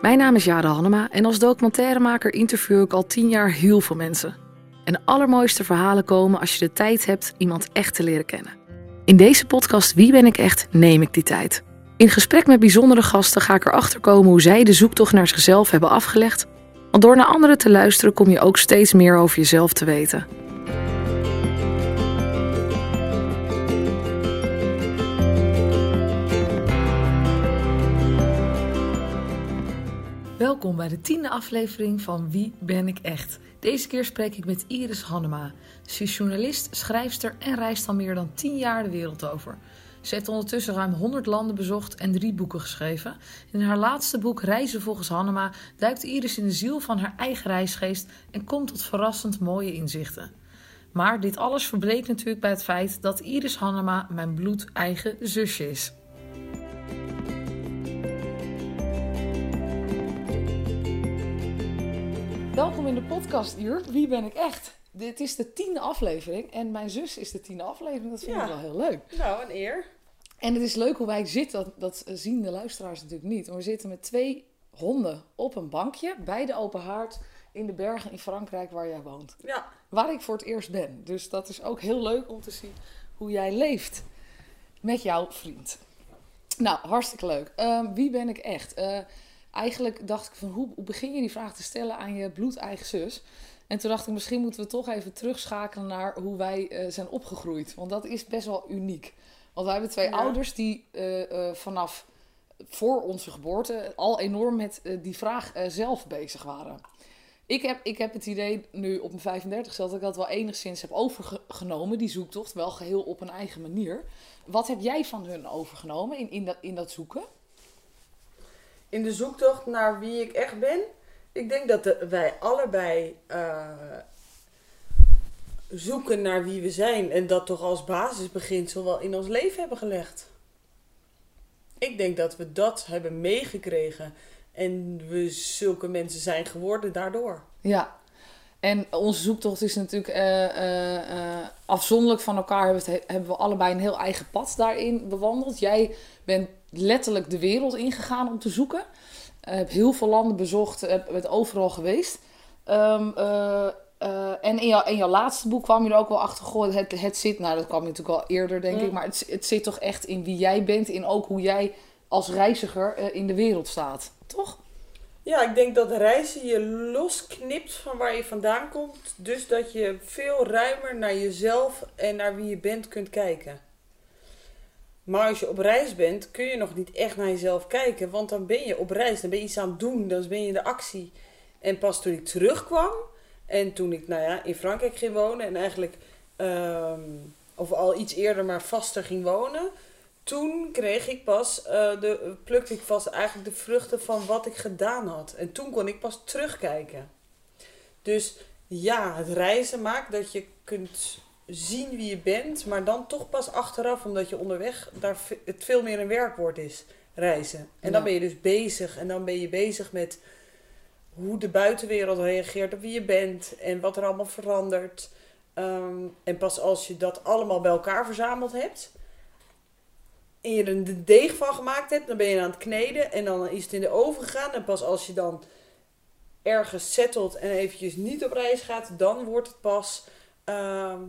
Mijn naam is Jade Hannema en als documentairemaker interview ik al tien jaar heel veel mensen. En de allermooiste verhalen komen als je de tijd hebt iemand echt te leren kennen. In deze podcast Wie ben ik echt neem ik die tijd. In gesprek met bijzondere gasten ga ik erachter komen hoe zij de zoektocht naar zichzelf hebben afgelegd. Want door naar anderen te luisteren kom je ook steeds meer over jezelf te weten. Welkom bij de tiende aflevering van Wie ben ik echt? Deze keer spreek ik met Iris Hannema. Ze is journalist, schrijfster en reist al meer dan 10 jaar de wereld over. Ze heeft ondertussen ruim 100 landen bezocht en drie boeken geschreven. In haar laatste boek Reizen volgens Hannema duikt Iris in de ziel van haar eigen reisgeest en komt tot verrassend mooie inzichten. Maar dit alles verbreekt natuurlijk bij het feit dat Iris Hannema mijn bloedeigen zusje is. Welkom in de podcast, Uur. Wie ben ik echt? Dit is de tiende aflevering en mijn zus is de tiende aflevering. Dat vind Ja. ik wel heel leuk. Nou, een eer. En het is leuk hoe wij zitten, dat, dat zien de luisteraars natuurlijk niet. Maar we zitten met twee honden op een bankje bij de open haard in de bergen in Frankrijk waar jij woont. Ja. Waar ik voor het eerst ben. Dus dat is ook heel leuk om te zien hoe jij leeft met jouw vriend. Nou, hartstikke leuk. Ehm, wie ben ik echt? Eh, eigenlijk dacht ik van hoe, hoe begin je die vraag te stellen aan je bloedeigen zus? En toen dacht ik misschien moeten we toch even terugschakelen naar hoe wij eh, zijn opgegroeid. Want dat is best wel uniek. Want wij hebben twee Ja. ouders die eh, eh, vanaf voor onze geboorte al enorm met die vraag zelf bezig waren. Ik heb, ik heb het idee nu op mijn 35 dat ik dat wel enigszins heb overgenomen, die zoektocht, wel geheel op een eigen manier. Wat heb jij van hun overgenomen in, in, dat, in dat zoeken? In de zoektocht naar wie ik echt ben. Ik denk dat wij allebei eh, zoeken naar wie we zijn. En dat toch als basisbeginsel wel in ons leven hebben gelegd. Ik denk dat we dat hebben meegekregen. En we zulke mensen zijn geworden daardoor. Ja. En onze zoektocht is natuurlijk eh, eh, afzonderlijk van elkaar. Hebben we allebei een heel eigen pad daarin bewandeld. Jij bent letterlijk de wereld ingegaan om te zoeken. Je hebt heel veel landen bezocht, eh, bent overal geweest. Ehm, eh, eh, en in, jou, in jouw laatste boek kwam je er ook wel achter. Goh, het, het zit, nou dat kwam natuurlijk al eerder denk Mm. ik. Maar het, het zit toch echt in wie jij bent. In ook hoe jij als reiziger in de wereld staat. Toch? Ja, ik denk dat reizen je losknipt van waar je vandaan komt. Dus dat je veel ruimer naar jezelf en naar wie je bent kunt kijken. Maar als je op reis bent, kun je nog niet echt naar jezelf kijken. Want dan ben je op reis, dan ben je iets aan het doen, dan ben je in de actie. En pas toen ik terugkwam en toen ik nou ja, in Frankrijk ging wonen en eigenlijk, ehm, of al iets eerder maar vaster ging wonen. Toen kreeg ik pas, eh, de, plukte ik vast eigenlijk de vruchten van wat ik gedaan had. En toen kon ik pas terugkijken. Dus ja, het reizen maakt dat je kunt zien wie je bent, maar dan toch pas achteraf, omdat je onderweg daar het veel meer een werkwoord is, reizen. En dan Ja. ben je dus bezig en dan ben je bezig met hoe de buitenwereld reageert op wie je bent en wat er allemaal verandert. Ehm, en pas als je dat allemaal bij elkaar verzameld hebt en je er een deeg van gemaakt hebt, dan ben je aan het kneden en dan is het in de oven gegaan. En pas als je dan ergens settelt en eventjes niet op reis gaat, dan wordt het pas ehm,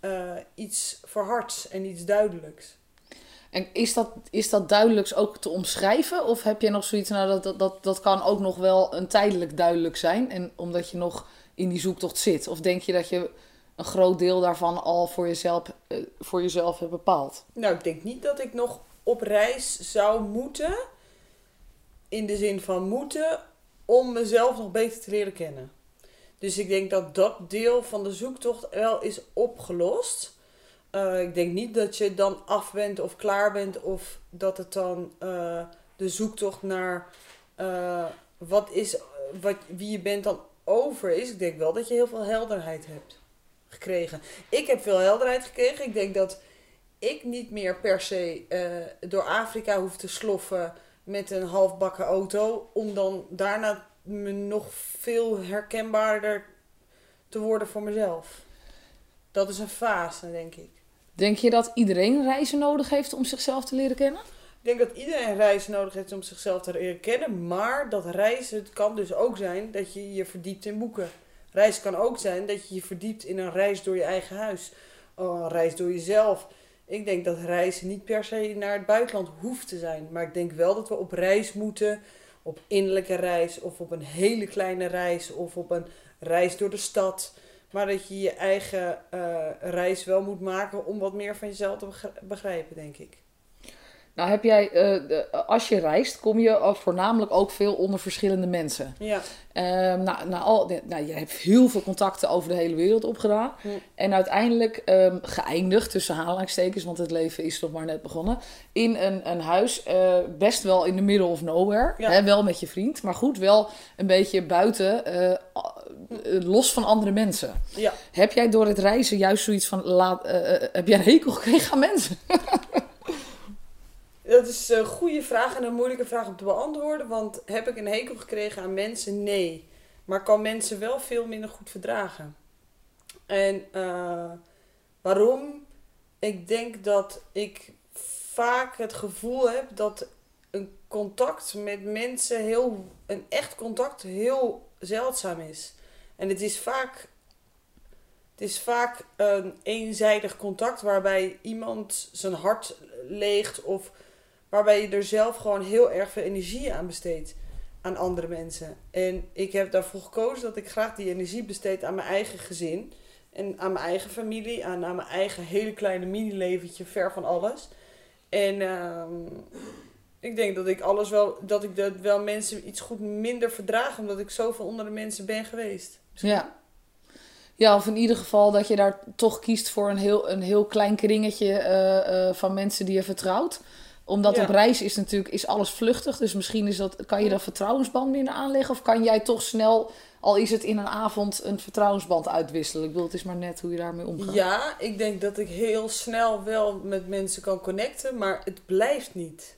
eh, iets verhards en iets duidelijks. En is dat, is dat duidelijks ook te omschrijven? Of heb je nog zoiets, nou dat, dat, dat, dat kan ook nog wel een tijdelijk duidelijk zijn, en omdat je nog in die zoektocht zit? Of denk je dat je een groot deel daarvan al voor jezelf, eh, voor jezelf hebt bepaald? Nou, ik denk niet dat ik nog op reis zou moeten, in de zin van moeten, om mezelf nog beter te leren kennen. Dus ik denk dat dat deel van de zoektocht wel is opgelost. Eh, ik denk niet dat je dan af bent of klaar bent, of dat het dan eh, de zoektocht naar eh, wat is, wat, wie je bent dan over is. Ik denk wel dat je heel veel helderheid hebt gekregen. Ik heb veel helderheid gekregen. Ik denk dat ik niet meer per se door Afrika hoef te sloffen met een halfbakken auto. Om dan daarna me nog veel herkenbaarder te worden voor mezelf. Dat is een fase, denk ik. Denk je dat iedereen reizen nodig heeft om zichzelf te leren kennen? Ik denk dat iedereen reis nodig heeft om zichzelf te leren kennen. Maar dat reizen het kan dus ook zijn dat je je verdiept in boeken. Reis kan ook zijn dat je je verdiept in een reis door je eigen huis. Oh, een reis door jezelf. Ik denk dat reizen niet per se naar het buitenland hoeft te zijn. Maar ik denk wel dat we op reis moeten. Op innerlijke reis of op een hele kleine reis of op een reis door de stad. Maar dat je je eigen eh, reis wel moet maken om wat meer van jezelf te begrijpen, denk ik. Nou heb jij, uh, de, als je reist, kom je voornamelijk ook veel onder verschillende mensen. Ja. Uh, nou, nou, al, nou, je hebt heel veel contacten over de hele wereld opgedaan. En uiteindelijk um, geëindigd, tussen aanhalingstekens, want het leven is nog maar net begonnen. In een, een huis, uh, best wel in the middle of nowhere. Ja. Hè, wel met je vriend, maar goed, wel een beetje buiten, eh, los van andere mensen. Ja. Heb jij door het reizen juist zoiets van, laat, heb jij een hekel gekregen aan mensen? Dat is een goede vraag en een moeilijke vraag om te beantwoorden. Want heb ik een hekel gekregen aan mensen? Nee. Maar kan mensen wel veel minder goed verdragen. En uh, waarom? Ik denk dat ik vaak het gevoel heb dat een contact met mensen heel, een echt contact heel zeldzaam is. En het is vaak, het is vaak een eenzijdig contact waarbij iemand zijn hart leegt of Waarbij je er zelf gewoon heel erg veel energie aan besteedt aan andere mensen. En ik heb daarvoor gekozen dat ik graag die energie besteed aan mijn eigen gezin. En aan mijn eigen familie, aan, mijn eigen hele kleine mini-leventje, ver van alles. En uh, ik denk dat ik alles wel, dat ik dat wel mensen iets goed minder verdraag, omdat ik zoveel onder de mensen ben geweest. Ja. Ja, of in ieder geval dat je daar toch kiest voor een heel, een heel klein kringetje uh, uh, van mensen die je vertrouwt omdat op reis is natuurlijk is alles vluchtig. Dus misschien is dat, kan je dat vertrouwensband minder aanleggen. Of kan jij toch snel, al is het in een avond, een vertrouwensband uitwisselen. Ik bedoel, het is maar net hoe je daarmee omgaat. Ja, ik denk dat ik heel snel wel met mensen kan connecten. Maar het blijft niet.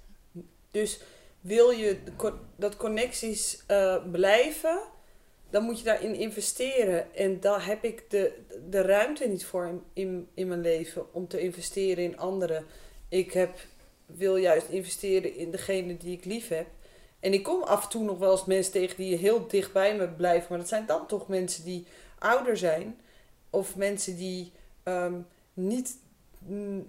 Dus wil je dat connecties uh, blijven, dan moet je daarin investeren. En daar heb ik de, de ruimte niet voor in, in, in mijn leven om te investeren in anderen. Ik heb wil juist investeren in degene die ik lief heb. En ik kom af en toe nog wel eens mensen tegen die heel dicht bij me blijven. Maar dat zijn dan toch mensen die ouder zijn. Of mensen die um, niet,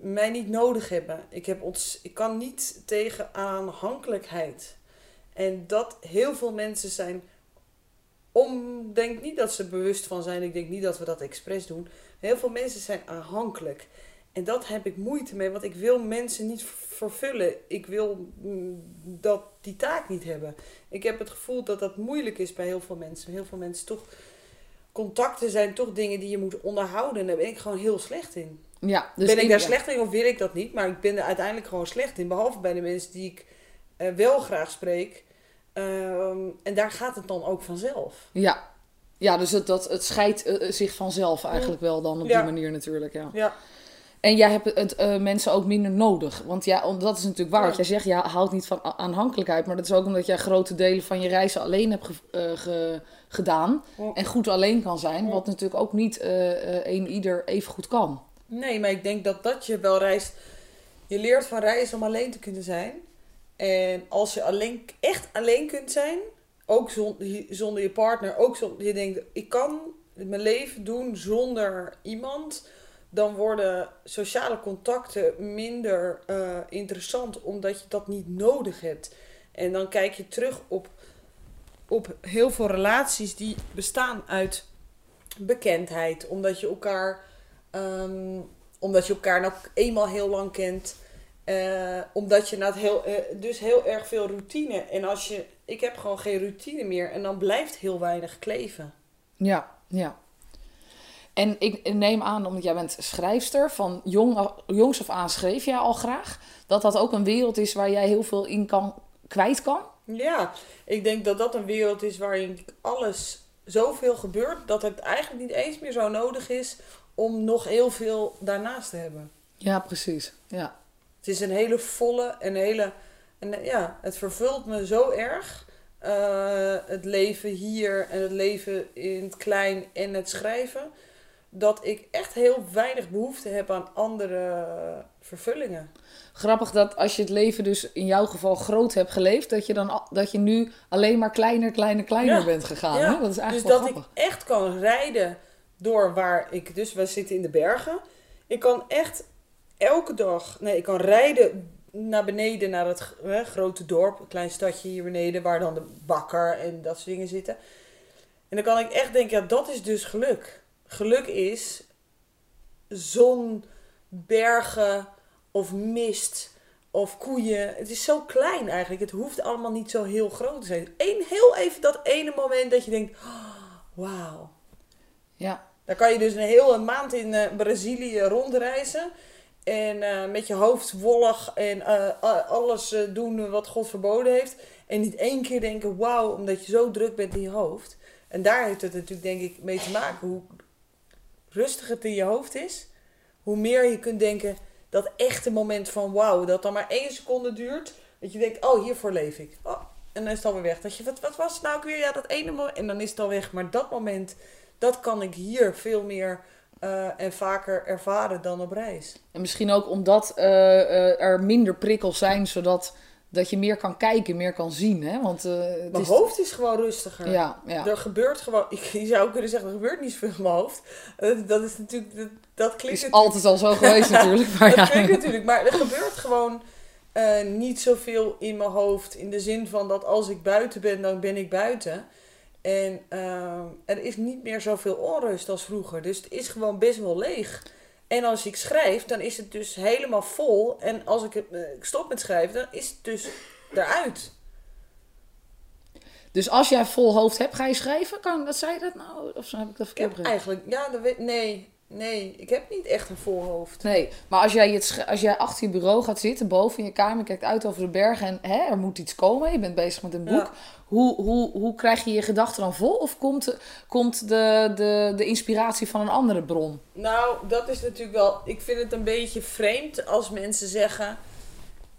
mij niet nodig hebben. Ik, heb ons, ik kan niet tegen aanhankelijkheid. En dat heel veel mensen zijn om, denk niet dat ze bewust van zijn. Ik denk niet dat we dat expres doen. Heel veel mensen zijn aanhankelijk. En dat heb ik moeite mee, want ik wil mensen niet vervullen. Ik wil mm, dat, die taak niet hebben. Ik heb het gevoel dat dat moeilijk is bij heel veel mensen. Heel veel mensen toch. Contacten zijn toch dingen die je moet onderhouden. En daar ben ik gewoon heel slecht in. Ja, dus ben ik daar slecht in of wil ik dat niet? Maar ik ben er uiteindelijk gewoon slecht in. Behalve bij de mensen die ik uh, wel graag spreek. Uh, en daar gaat het dan ook vanzelf. Ja, ja dus het, dat, het scheidt uh, zich vanzelf eigenlijk wel dan op ja. die manier natuurlijk. Ja. ja. En jij hebt het, uh, mensen ook minder nodig. Want ja, dat is natuurlijk waar. Ja. Wat jij zegt, ja, houdt niet van aanhankelijkheid. Maar dat is ook omdat jij grote delen van je reizen alleen hebt ge, uh, ge, gedaan. Ja. En goed alleen kan zijn. Ja. Wat natuurlijk ook niet uh, een ieder even goed kan. Nee, maar ik denk dat dat je wel reist. Je leert van reizen om alleen te kunnen zijn. En als je alleen, echt alleen kunt zijn, ook zonder, zonder je partner, ook zonder, je denkt, ik kan mijn leven doen zonder iemand dan worden sociale contacten minder uh, interessant omdat je dat niet nodig hebt. En dan kijk je terug op, op heel veel relaties die bestaan uit bekendheid. Omdat je elkaar, um, omdat je elkaar nou eenmaal heel lang kent. Uh, omdat je nou heel, uh, dus heel erg veel routine. En als je, ik heb gewoon geen routine meer. En dan blijft heel weinig kleven. Ja, ja. En ik neem aan, omdat jij bent schrijfster, van jong, jongs af aan schreef jij al graag, dat dat ook een wereld is waar jij heel veel in kan, kwijt kan? Ja, ik denk dat dat een wereld is waarin alles zoveel gebeurt, dat het eigenlijk niet eens meer zo nodig is om nog heel veel daarnaast te hebben. Ja, precies. Ja. Het is een hele volle en hele. En ja, het vervult me zo erg. Uh, het leven hier en het leven in het klein en het schrijven dat ik echt heel weinig behoefte heb aan andere vervullingen. Grappig dat als je het leven dus in jouw geval groot hebt geleefd, dat je dan dat je nu alleen maar kleiner, kleiner, kleiner Ja. bent gegaan. Ja, Hè? Dat is Dus eigenlijk dat wel ik echt kan rijden door waar ik... Dus we zitten in de bergen. Ik kan echt elke dag... Nee, ik kan rijden naar beneden naar het hè, grote dorp. Een klein stadje hier beneden waar dan de bakker en dat soort dingen zitten. En dan kan ik echt denken, ja, dat is dus geluk. Geluk is zon, bergen of mist of koeien. Het is zo klein eigenlijk. Het hoeft allemaal niet zo heel groot te zijn. Eén, heel even dat ene moment dat je denkt, oh, wauw. Ja. Dan kan je dus een hele maand in eh, Brazilië rondreizen. En eh, met je hoofd wollig en eh, alles doen wat God verboden heeft. En niet één keer denken, wauw, omdat je zo druk bent in je hoofd. En daar heeft het natuurlijk denk ik mee te maken. Hoe rustiger het in je hoofd is, hoe meer je kunt denken, dat echte moment van wauw, dat dan maar één seconde duurt. Dat je denkt, oh, hiervoor leef ik. Oh, en dan is het alweer weg. Dat je, wat, wat was het nou ook weer? Ja, dat ene moment. En dan is het al weg. Maar dat moment, dat kan ik hier veel meer eh, en vaker ervaren dan op reis. En misschien ook omdat eh, eh, er minder prikkels zijn, zodat dat je meer kan kijken, meer kan zien. Hè? Want eh, het Mijn is. hoofd is gewoon rustiger. Ja, ja. Er gebeurt gewoon, je zou kunnen zeggen, er gebeurt niet zoveel in mijn hoofd. Eh, dat is natuurlijk, dat, dat klinkt is altijd al zo geweest natuurlijk. Maar dat ja. klinkt natuurlijk, maar er gebeurt gewoon eh, niet zoveel in mijn hoofd. In de zin van dat als ik buiten ben, dan ben ik buiten. En er is niet meer zoveel onrust als vroeger. Dus het is gewoon best wel leeg. En als ik schrijf, dan is het dus helemaal vol. En als ik, eh, ik stop met schrijven, dan is het dus eruit. Dus als jij vol hoofd hebt, ga je schrijven? Kan, dat zei je dat nou? Of zo heb ik dat verkeerd begrepen? eigenlijk, ja, dat weet, nee, nee, ik heb niet echt een vol hoofd. Nee, maar als jij, het, als jij achter je bureau gaat zitten, boven in je kamer, kijkt uit over de bergen en hè, er moet iets komen, je bent bezig met een boek. Ja. Hoe, hoe, hoe krijg je je gedachten dan vol? Of komt, komt de, de, de inspiratie van een andere bron? Nou, dat is natuurlijk wel. Ik vind het een beetje vreemd als mensen zeggen: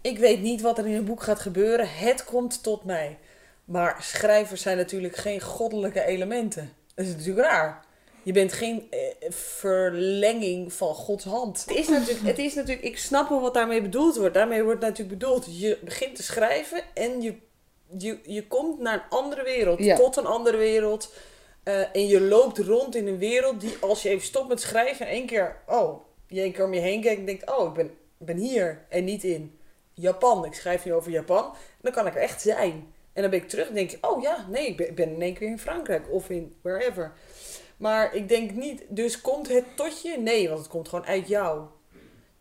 Ik weet niet wat er in een boek gaat gebeuren, het komt tot mij. Maar schrijvers zijn natuurlijk geen goddelijke elementen. Dat is natuurlijk raar. Je bent geen eh, verlenging van Gods hand. Het is, natuurlijk, het is natuurlijk, ik snap wel wat daarmee bedoeld wordt. Daarmee wordt natuurlijk bedoeld, je begint te schrijven en je, je, je komt naar een andere wereld. Ja. Tot een andere wereld. Eh, en je loopt rond in een wereld die als je even stopt met schrijven en één keer, oh, je één keer om je heen kijkt en denkt, oh, ik ben, ben hier en niet in Japan. Ik schrijf nu over Japan. Dan kan ik er echt zijn. En dan ben ik terug en denk ik, oh ja, nee, ik ben, ik ben in één keer in Frankrijk of in wherever. Maar ik denk niet, dus komt het tot je? Nee, want het komt gewoon uit jou.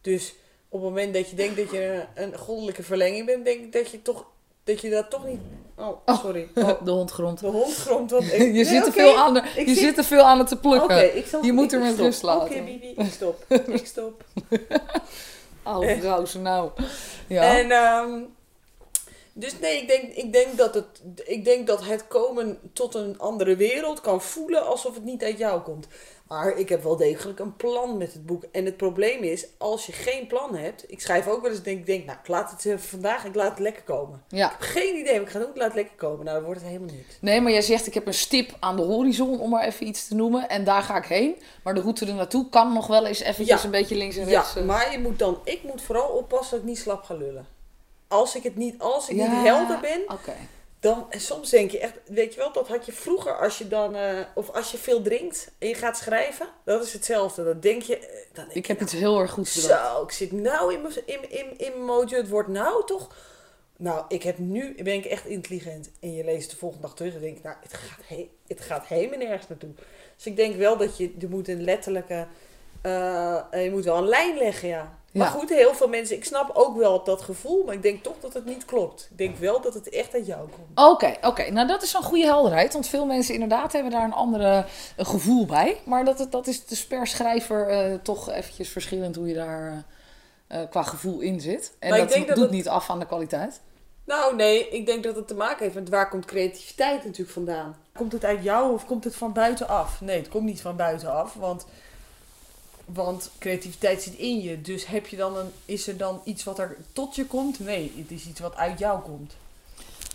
Dus op het moment dat je denkt dat je een, een goddelijke verlenging bent, denk ik dat je toch, dat je dat toch niet... Oh, sorry. Oh, De hond grond. de hond gromt wat. Je, Nee, zit, er oké. veel aan de, je zit- zit er veel aan het te plukken. Oké, ik zal Je moet ik er met rust laten. Oké, Bibi, ik stop. ik stop. Oh, vrouw, ze nou. Ja. En, ehm, dus nee, ik denk, ik, denk dat het, ik denk dat het komen tot een andere wereld kan voelen alsof het niet uit jou komt. Maar ik heb wel degelijk een plan met het boek. En het probleem is, als je geen plan hebt. Ik schrijf ook wel eens, denk, denk nou, ik laat het even vandaag, ik laat het lekker komen. ja. Ik heb geen idee wat ik ga doen, ik laat het lekker komen. Nou, dan wordt het helemaal niks. Nee, maar jij zegt ik heb een stip aan de horizon, om maar even iets te noemen. En daar ga ik heen. Maar de route er naartoe kan nog wel eens eventjes Ja. een beetje links en Ja, rechts. eh. maar je moet dan, ik moet vooral oppassen dat ik niet slap ga lullen. Als ik het niet, als ik Ja, niet helder ben, Oké. Dan en soms denk je echt, weet je wel, dat had je vroeger als je dan, eh, of als je veel drinkt en je gaat schrijven, dat is hetzelfde. Dan denk je, eh, dan denk Ik heb iets heel erg goeds bedacht. zo, ik zit nou in mijn in, in, in mojo, het wordt nou toch. Nou, ik heb nu, ben ik echt intelligent. En je leest de volgende dag terug en denk nou, het gaat, he, het gaat helemaal nergens naartoe. Dus ik denk wel dat je, je moet een letterlijke, eh, je moet wel een lijn leggen, ja. Maar goed, heel veel mensen, ik snap ook wel dat gevoel, maar ik denk toch dat het niet klopt. Ik denk wel dat het echt uit jou komt. Oké, oké. Nou, dat is een goede helderheid. Want veel mensen inderdaad hebben daar een andere eh, gevoel bij. Maar dat, het- dat is dus per schrijver eh, toch eventjes verschillend hoe je daar eh, qua gevoel in zit. En Maar ik dat, dat doet het- niet af aan de kwaliteit. Nou, nee, ik denk dat het te maken heeft met waar komt creativiteit natuurlijk vandaan. Komt het uit jou of komt het van buitenaf? Nee, het komt niet van buitenaf, want, want creativiteit zit in je. Dus heb je dan een, is er dan iets wat er tot je komt? Nee, het is iets wat uit jou komt.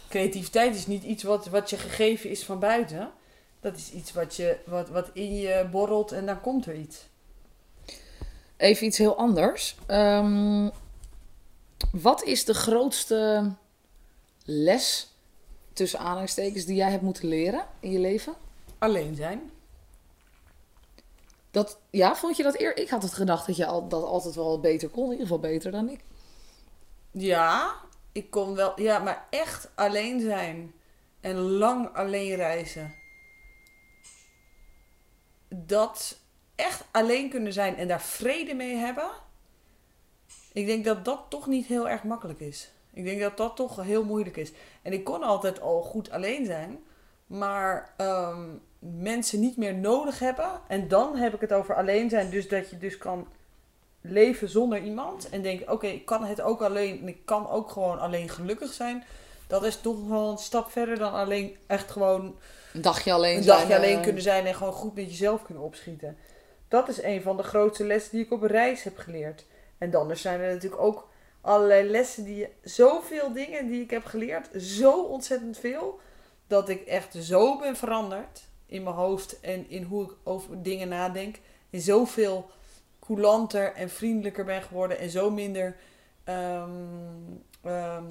Creativiteit is niet iets wat, wat je gegeven is van buiten. Dat is iets wat, je, wat, wat in je borrelt en dan komt er iets. Even iets heel anders. Ehm, wat is de grootste les, tussen aanhalingstekens, die jij hebt moeten leren in je leven? Alleen zijn. Dat, ja, vond je dat eer? Ik had het gedacht dat je al, dat altijd wel beter kon. In ieder geval beter dan ik. Ja, ik kon wel. Ja, maar echt alleen zijn. En lang alleen reizen. Dat echt alleen kunnen zijn en daar vrede mee hebben. Ik denk dat dat toch niet heel erg makkelijk is. Ik denk dat dat toch heel moeilijk is. En ik kon altijd al goed alleen zijn. Maar ehm, mensen niet meer nodig hebben. En dan heb ik het over alleen zijn. Dus dat je dus kan leven zonder iemand. En denk, oké, ik kan het ook alleen. En ik kan ook gewoon alleen gelukkig zijn. Dat is toch wel een stap verder dan alleen echt gewoon Een dagje alleen een zijn. dagje alleen eh, kunnen zijn. En gewoon goed met jezelf kunnen opschieten. Dat is een van de grootste lessen die ik op reis heb geleerd. En dan er zijn er natuurlijk ook allerlei lessen die je... Zoveel dingen die ik heb geleerd. Zo ontzettend veel. Dat ik echt zo ben veranderd. In mijn hoofd en in hoe ik over dingen nadenk. En zoveel coulanter en vriendelijker ben geworden. En zo minder... ehm, ehm,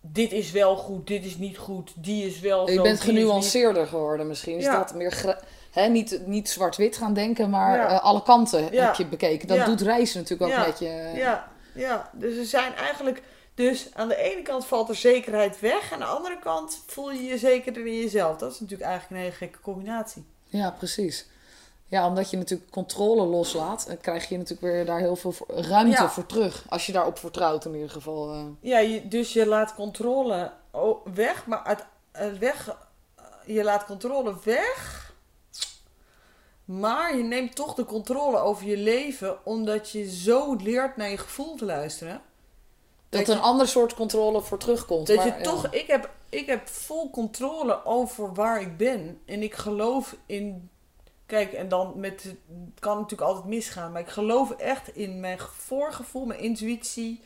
dit is wel goed, dit is niet goed, die is wel Je zo. bent niet- genuanceerder geworden misschien. Is Ja. dat meer... Hè, niet, niet zwart-wit gaan denken, maar Ja. eh, alle kanten Ja. heb je bekeken. Dat doet reizen natuurlijk ook met je. Ja, ja, dus er zijn eigenlijk. Dus aan de ene kant valt er zekerheid weg. Aan de andere kant voel je je zekerder in jezelf. Dat is natuurlijk eigenlijk een hele gekke combinatie. Ja, precies. Ja, omdat je natuurlijk controle loslaat, dan krijg je natuurlijk weer daar heel veel ruimte Ja. voor terug. Als je daarop vertrouwt in ieder geval. eh. Ja, je, dus je laat controle weg, maar uit, eh, weg, eh, je laat controle weg. Maar je neemt toch de controle over je leven, omdat je zo leert naar je gevoel te luisteren. Dat een ander soort controle voor terugkomt. Dat maar, je ja. toch, ik heb, ik heb vol controle over waar ik ben. En ik geloof in. Kijk, en dan met. Het kan natuurlijk altijd misgaan. Maar ik geloof echt in mijn voorgevoel, mijn intuïtie.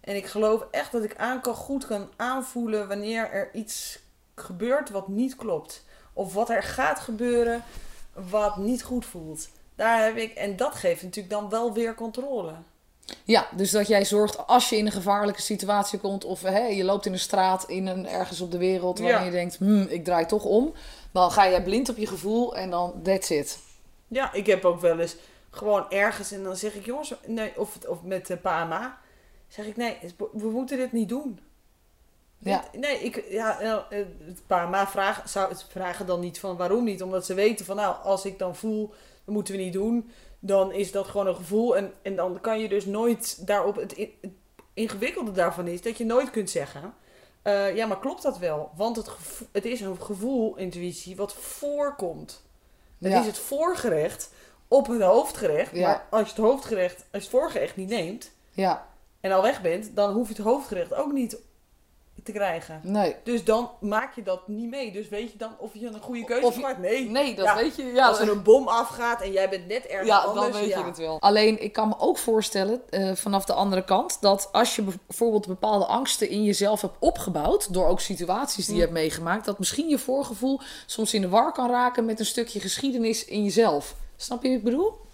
En ik geloof echt dat ik aan kan, goed kan aanvoelen wanneer er iets gebeurt wat niet klopt. Of wat er gaat gebeuren wat niet goed voelt. Daar heb ik. En dat geeft natuurlijk dan wel weer controle. Ja, dus dat jij zorgt als je in een gevaarlijke situatie komt of hè, je loopt in een straat in een, ergens op de wereld waarin Ja. je denkt, hmm, ik draai toch om. Dan ga jij blind op je gevoel en dan that's it. Ja, ik heb ook wel eens gewoon ergens en dan zeg ik, jongens, nee, of, of met de PAMA, zeg ik, nee, we moeten dit niet doen. Ja. Nee, ik, ja, nou, het PAMA vragen, zou vragen dan niet van waarom niet, omdat ze weten van, nou, als ik dan voel, dat moeten we niet doen, dan is dat gewoon een gevoel en, en dan kan je dus nooit daarop, het, in- het ingewikkelde daarvan is dat je nooit kunt zeggen, eh, ja, maar klopt dat wel? Want het, het is een gevoel, intuïtie, wat voorkomt. Het Ja. is het voorgerecht op het hoofdgerecht. Ja. Maar als je het hoofdgerecht, als je het voorgerecht niet neemt Ja, en al weg bent, dan hoef je het hoofdgerecht ook niet te krijgen. nee. Dus dan maak je dat niet mee. Dus weet je dan of je een goede keuze Of maakt? Nee. Nee, dat Ja, weet je. Ja, als er een bom afgaat en jij bent net ergens ja anders. dan weet ja. je het wel. Alleen, ik kan me ook voorstellen, eh, vanaf de andere kant, dat als je bijvoorbeeld bepaalde angsten in jezelf hebt opgebouwd, door ook situaties die je Mm. hebt meegemaakt, dat misschien je voorgevoel soms in de war kan raken met een stukje geschiedenis in jezelf. Snap je wat ik bedoel?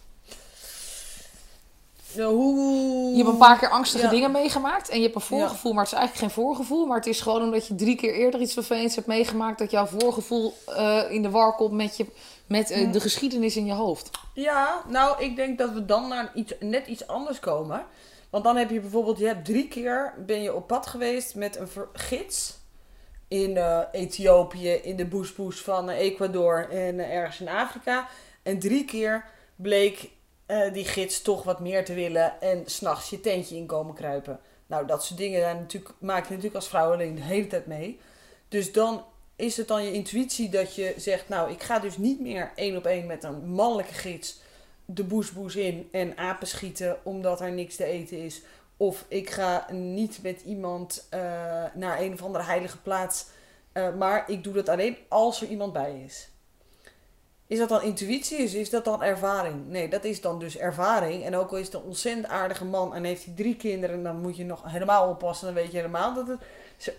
Hoe... Je hebt een paar keer angstige Ja. dingen meegemaakt en je hebt een voorgevoel, maar het is eigenlijk geen voorgevoel. Maar het is gewoon omdat je drie keer eerder iets vervelends hebt meegemaakt, dat jouw voorgevoel eh, in de war komt met, je, met eh, Hm. de geschiedenis in je hoofd. Ja, nou, ik denk dat we dan naar iets, net iets anders komen. Want dan heb je bijvoorbeeld, je hebt drie keer ben je op pad geweest met een gids in eh, Ethiopië, in de bushbush van Ecuador en ergens in Afrika. En drie keer bleek eh, die gids toch wat meer te willen en s'nachts je tentje in komen kruipen. Nou, dat soort dingen zijn natuurlijk, maak je natuurlijk als vrouw alleen de hele tijd mee. Dus dan is het dan je intuïtie dat je zegt, nou, ik ga dus niet meer één op één met een mannelijke gids de boesboes in en apen schieten omdat er niks te eten is. Of ik ga niet met iemand eh, naar een of andere heilige plaats, eh, maar ik doe dat alleen als er iemand bij is. Is dat dan intuïtie? Is, is dat dan ervaring? Nee, dat is dan dus ervaring. En ook al is het een ontzettend aardige man en heeft hij drie kinderen, dan moet je nog helemaal oppassen. Dan weet je helemaal dat het.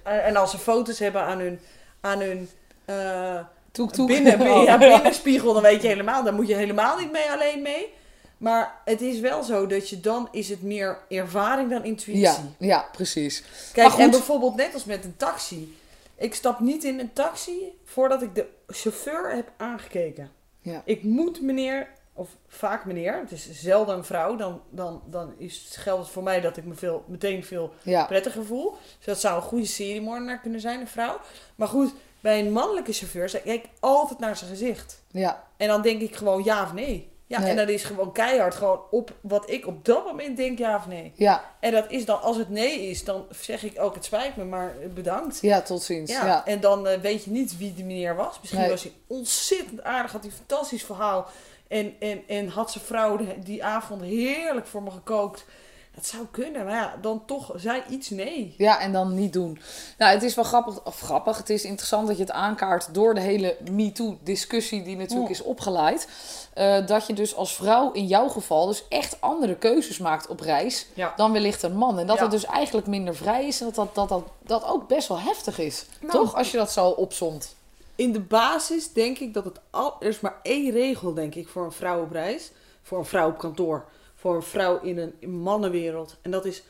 eh, En als ze foto's hebben aan hun, aan hun eh, Toek, toek. binnen, Oh. ja, binnenspiegel, dan weet je helemaal, dan moet je helemaal niet mee alleen mee. Maar het is wel zo dat je dan is het meer ervaring dan intuïtie. Ja, ja, precies. Kijk, en bijvoorbeeld net als met een taxi. Ik stap niet in een taxi voordat ik de chauffeur heb aangekeken. Ja. Ik moet meneer, of vaak meneer, het is zelden een vrouw, dan, dan, dan is, geldt het voor mij dat ik me veel, meteen veel Ja, prettiger voel. Dus dat zou een goede seriemoordenaar kunnen zijn, een vrouw. Maar goed, bij een mannelijke chauffeur zeg ik altijd naar zijn gezicht. ja, En dan denk ik gewoon ja of nee. Ja, Nee. en dat is gewoon keihard gewoon op wat ik op dat moment denk ja of nee. ja, En dat is dan, als het nee is, dan zeg ik ook het spijt me, maar bedankt. ja, tot ziens. Ja, Ja, en dan eh, weet je niet wie die meneer was. Misschien Nee. was hij ontzettend aardig, had hij een fantastisch verhaal. En, en, en had zijn vrouw de- die avond heerlijk voor me gekookt. Dat zou kunnen, maar ja, dan toch zei iets nee. Ja, en dan niet doen. Nou, het is wel grappig, of grappig, het is interessant dat je het aankaart door de hele MeToo-discussie die natuurlijk Oh. is opgeleid. eh, dat je dus als vrouw in jouw geval dus echt andere keuzes maakt op reis Ja. dan wellicht een man. En dat Ja. het dus eigenlijk minder vrij is en dat dat, dat, dat, dat ook best wel heftig is. Nou. Toch? Als je dat zo opzomt. In de basis denk ik dat het al, er is maar één regel, denk ik, voor een vrouw op reis. Voor een vrouw op kantoor. Voor een vrouw in een mannenwereld. En dat is,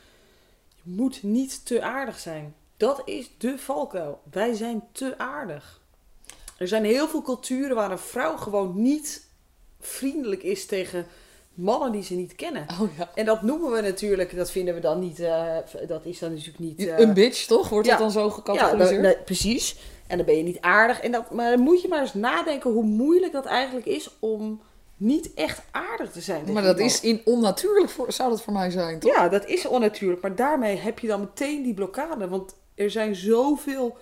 je moet niet te aardig zijn. Dat is de valkuil. Wij zijn te aardig. Er zijn heel veel culturen waar een vrouw gewoon niet vriendelijk is tegen mannen die ze niet kennen. Oh ja. En dat noemen we natuurlijk, dat vinden we dan niet, eh, dat is dan natuurlijk niet... eh, een bitch, toch? Wordt ja. dat dan zo ja, gecategoriseerd? nee, precies. En dan ben je niet aardig. En dat, maar dan moet je maar eens nadenken hoe moeilijk dat eigenlijk is om niet echt aardig te zijn. maar dat iemand. is in onnatuurlijk, voor, zou dat voor mij zijn, toch? Ja, dat is onnatuurlijk. Maar daarmee heb je dan meteen die blokkade. Want er zijn zoveel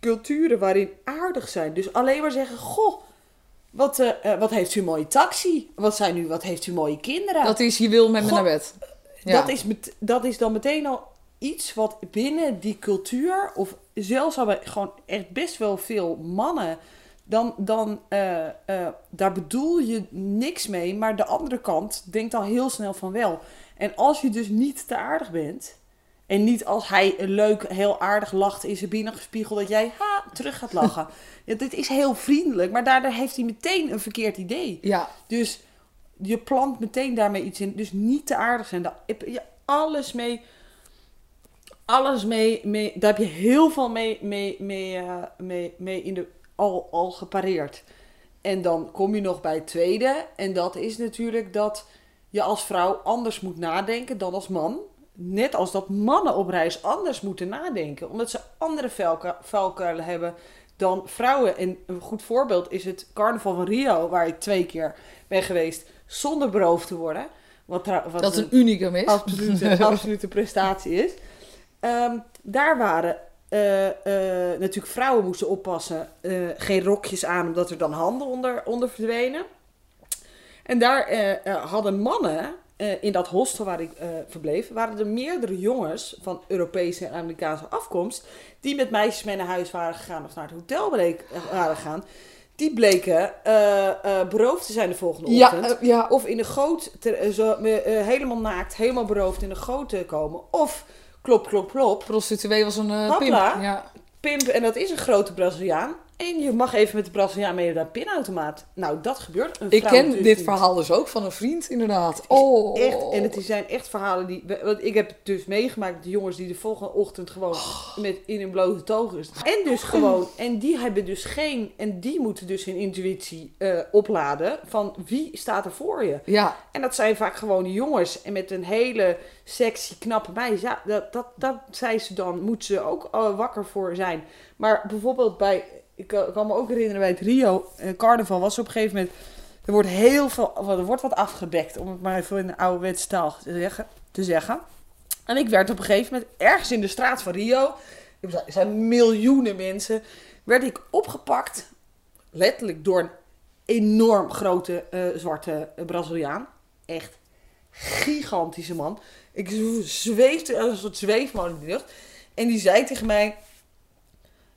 culturen waarin aardig zijn. Dus alleen maar zeggen, goh, wat, eh, eh, wat heeft u een mooie taxi? Wat, zijn u, wat heeft u mooie kinderen? Dat is, je wil met me God, naar bed. Ja. Dat, is met, dat is dan meteen al iets wat binnen die cultuur, of zelfs al bij gewoon echt best wel veel mannen, dan, dan eh, eh, daar bedoel je niks mee, maar de andere kant denkt al heel snel van wel. En als je dus niet te aardig bent, en niet als hij leuk, heel aardig lacht in zijn binnengespiegel, dat jij ha, terug gaat lachen. ja, dit is heel vriendelijk, maar daardoor heeft hij meteen een verkeerd idee. Ja, Dus je plant meteen daarmee iets in. Dus niet te aardig zijn. Daar heb je alles mee. Alles mee, mee. Daar heb je heel veel mee, mee, mee, eh, mee, mee in de, al, al gepareerd. En dan kom je nog bij het tweede. En dat is natuurlijk dat je als vrouw anders moet nadenken dan als man. Net als dat mannen op reis anders moeten nadenken. Omdat ze andere valkuilen hebben dan vrouwen. En een goed voorbeeld is het carnaval van Rio, waar ik twee keer ben geweest zonder beroofd te worden. Wat, wat dat een unicum is. absolute, absolute prestatie is. Ehm, daar waren eh, eh, natuurlijk vrouwen moesten oppassen. eh, geen rokjes aan, omdat er dan handen onder, onder verdwenen. En daar hadden mannen, in dat hostel waar ik verbleef, waren er meerdere jongens van Europese en Amerikaanse afkomst. die met meisjes mee naar huis waren gegaan of naar het hotel bleek, waren gegaan. Die bleken beroofd te zijn de volgende Ja, ochtend. eh, ja. Of in de goot, te- zo, helemaal naakt, helemaal beroofd in de goot te komen. Of klop, klop, klop. Prostituee was een eh pimp. Ja. Pimp, en dat is een grote Braziliaan. En je mag even met de Braziliaan mee naar de pinautomaat. Nou, dat gebeurt. Een Ik ken dit verhaal dus ook van een vriend, inderdaad. Oh, Echt, en het zijn echt verhalen die. Want ik heb dus meegemaakt de jongens die de volgende ochtend gewoon Oh. met in hun blote togen staan. En dus gewoon. En die hebben dus geen. En die moeten dus hun intuïtie eh, opladen. Van wie staat er voor je? Ja, En dat zijn vaak gewoon jongens. En met een hele sexy, knappe meisje. Ja, dat, dat, dat zei ze dan. Moet ze ook eh, wakker voor zijn. Maar bijvoorbeeld bij. Ik kan kan me ook herinneren bij het Rio eh, Carnaval was op een gegeven moment. Er wordt heel veel. Er wordt wat afgebekt. Om het maar even in een ouderwetse taal te zeggen, te zeggen. En ik werd op een gegeven moment ergens in de straat van Rio. Er zijn miljoenen mensen. Werd ik opgepakt. Letterlijk door een enorm grote eh, zwarte eh, Braziliaan. Echt gigantische man. Ik zweefde als een soort zweefmolen in de lucht. En die zei tegen mij...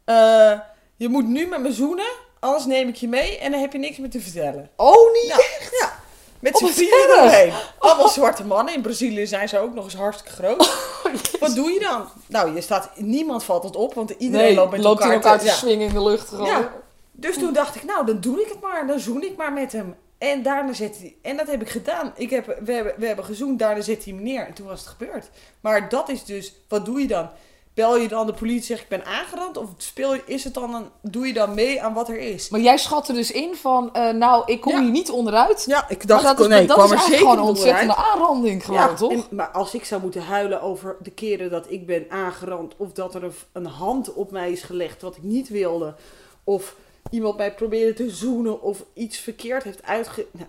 eh, je moet nu met me zoenen, anders neem ik je mee en dan heb je niks meer te vertellen. Oh, niet? Ja, ja. Met z'n vieren erg. erheen. Allemaal zwarte mannen. In Brazilië zijn ze ook nog eens hartstikke groot. Wat doe je dan? Nou, je staat, niemand valt het op, want iedereen Nee, loopt met loopt elkaar elkaar te swingen in de lucht gewoon. Ja. Dus toen dacht ik, nou, dan doe ik het maar. Dan zoen ik maar met hem. En daarna zet hij... En dat heb ik gedaan. Ik heb, we, hebben, we hebben gezoend, daarna zet hij me neer. En toen was het gebeurd. Maar dat is dus... Wat doe je dan? Bel je dan de politie zeg ik ben aangerand? Of speel je, is het dan een, doe je dan mee aan wat er is? Maar jij schat er dus in van, eh, nou, ik kom Ja. hier niet onderuit. Ja, ik Maar dacht, dat is, nee, ik dat kwam is er zeker gewoon een onderuit. ontzettende aanranding gewoon, Ja, toch? en- maar als ik zou moeten huilen over de keren dat ik ben aangerand... of dat er een, een hand op mij is gelegd wat ik niet wilde... of iemand mij probeerde te zoenen of iets verkeerd heeft uitge... Nou,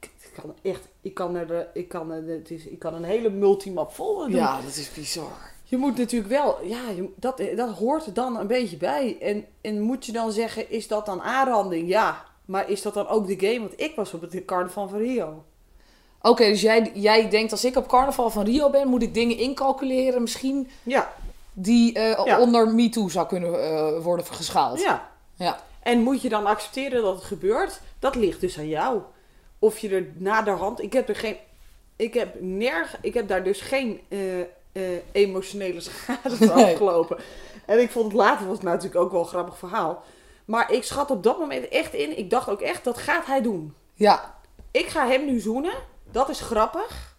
ik, kan echt... Ik kan, er, de- ik, kan, er, het is, ik kan een hele multimap vol doen. Ja, dat is bizar. Je moet natuurlijk wel... Ja, je, dat, dat hoort er dan een beetje bij. En, en moet je dan zeggen, is dat dan aanranding? Ja. Maar is dat dan ook de game? Want ik was op het carnaval van Rio. Oké, dus jij, jij denkt als ik op carnaval van Rio ben, moet ik dingen incalculeren misschien Ja, die eh, Ja. onder MeToo zou kunnen eh, worden geschaald. ja. Ja. En moet je dan accepteren dat het gebeurt? Dat ligt dus aan jou. Of je er naderhand. Ik heb er geen. Ik heb nerg. Ik heb daar dus geen eh, eh, emotionele schade Nee. afgelopen. En ik vond het later was het natuurlijk ook wel een grappig verhaal. Maar ik schat op dat moment echt in. Ik dacht ook echt, dat gaat hij doen. Ja. Ik ga hem nu zoenen. Dat is grappig.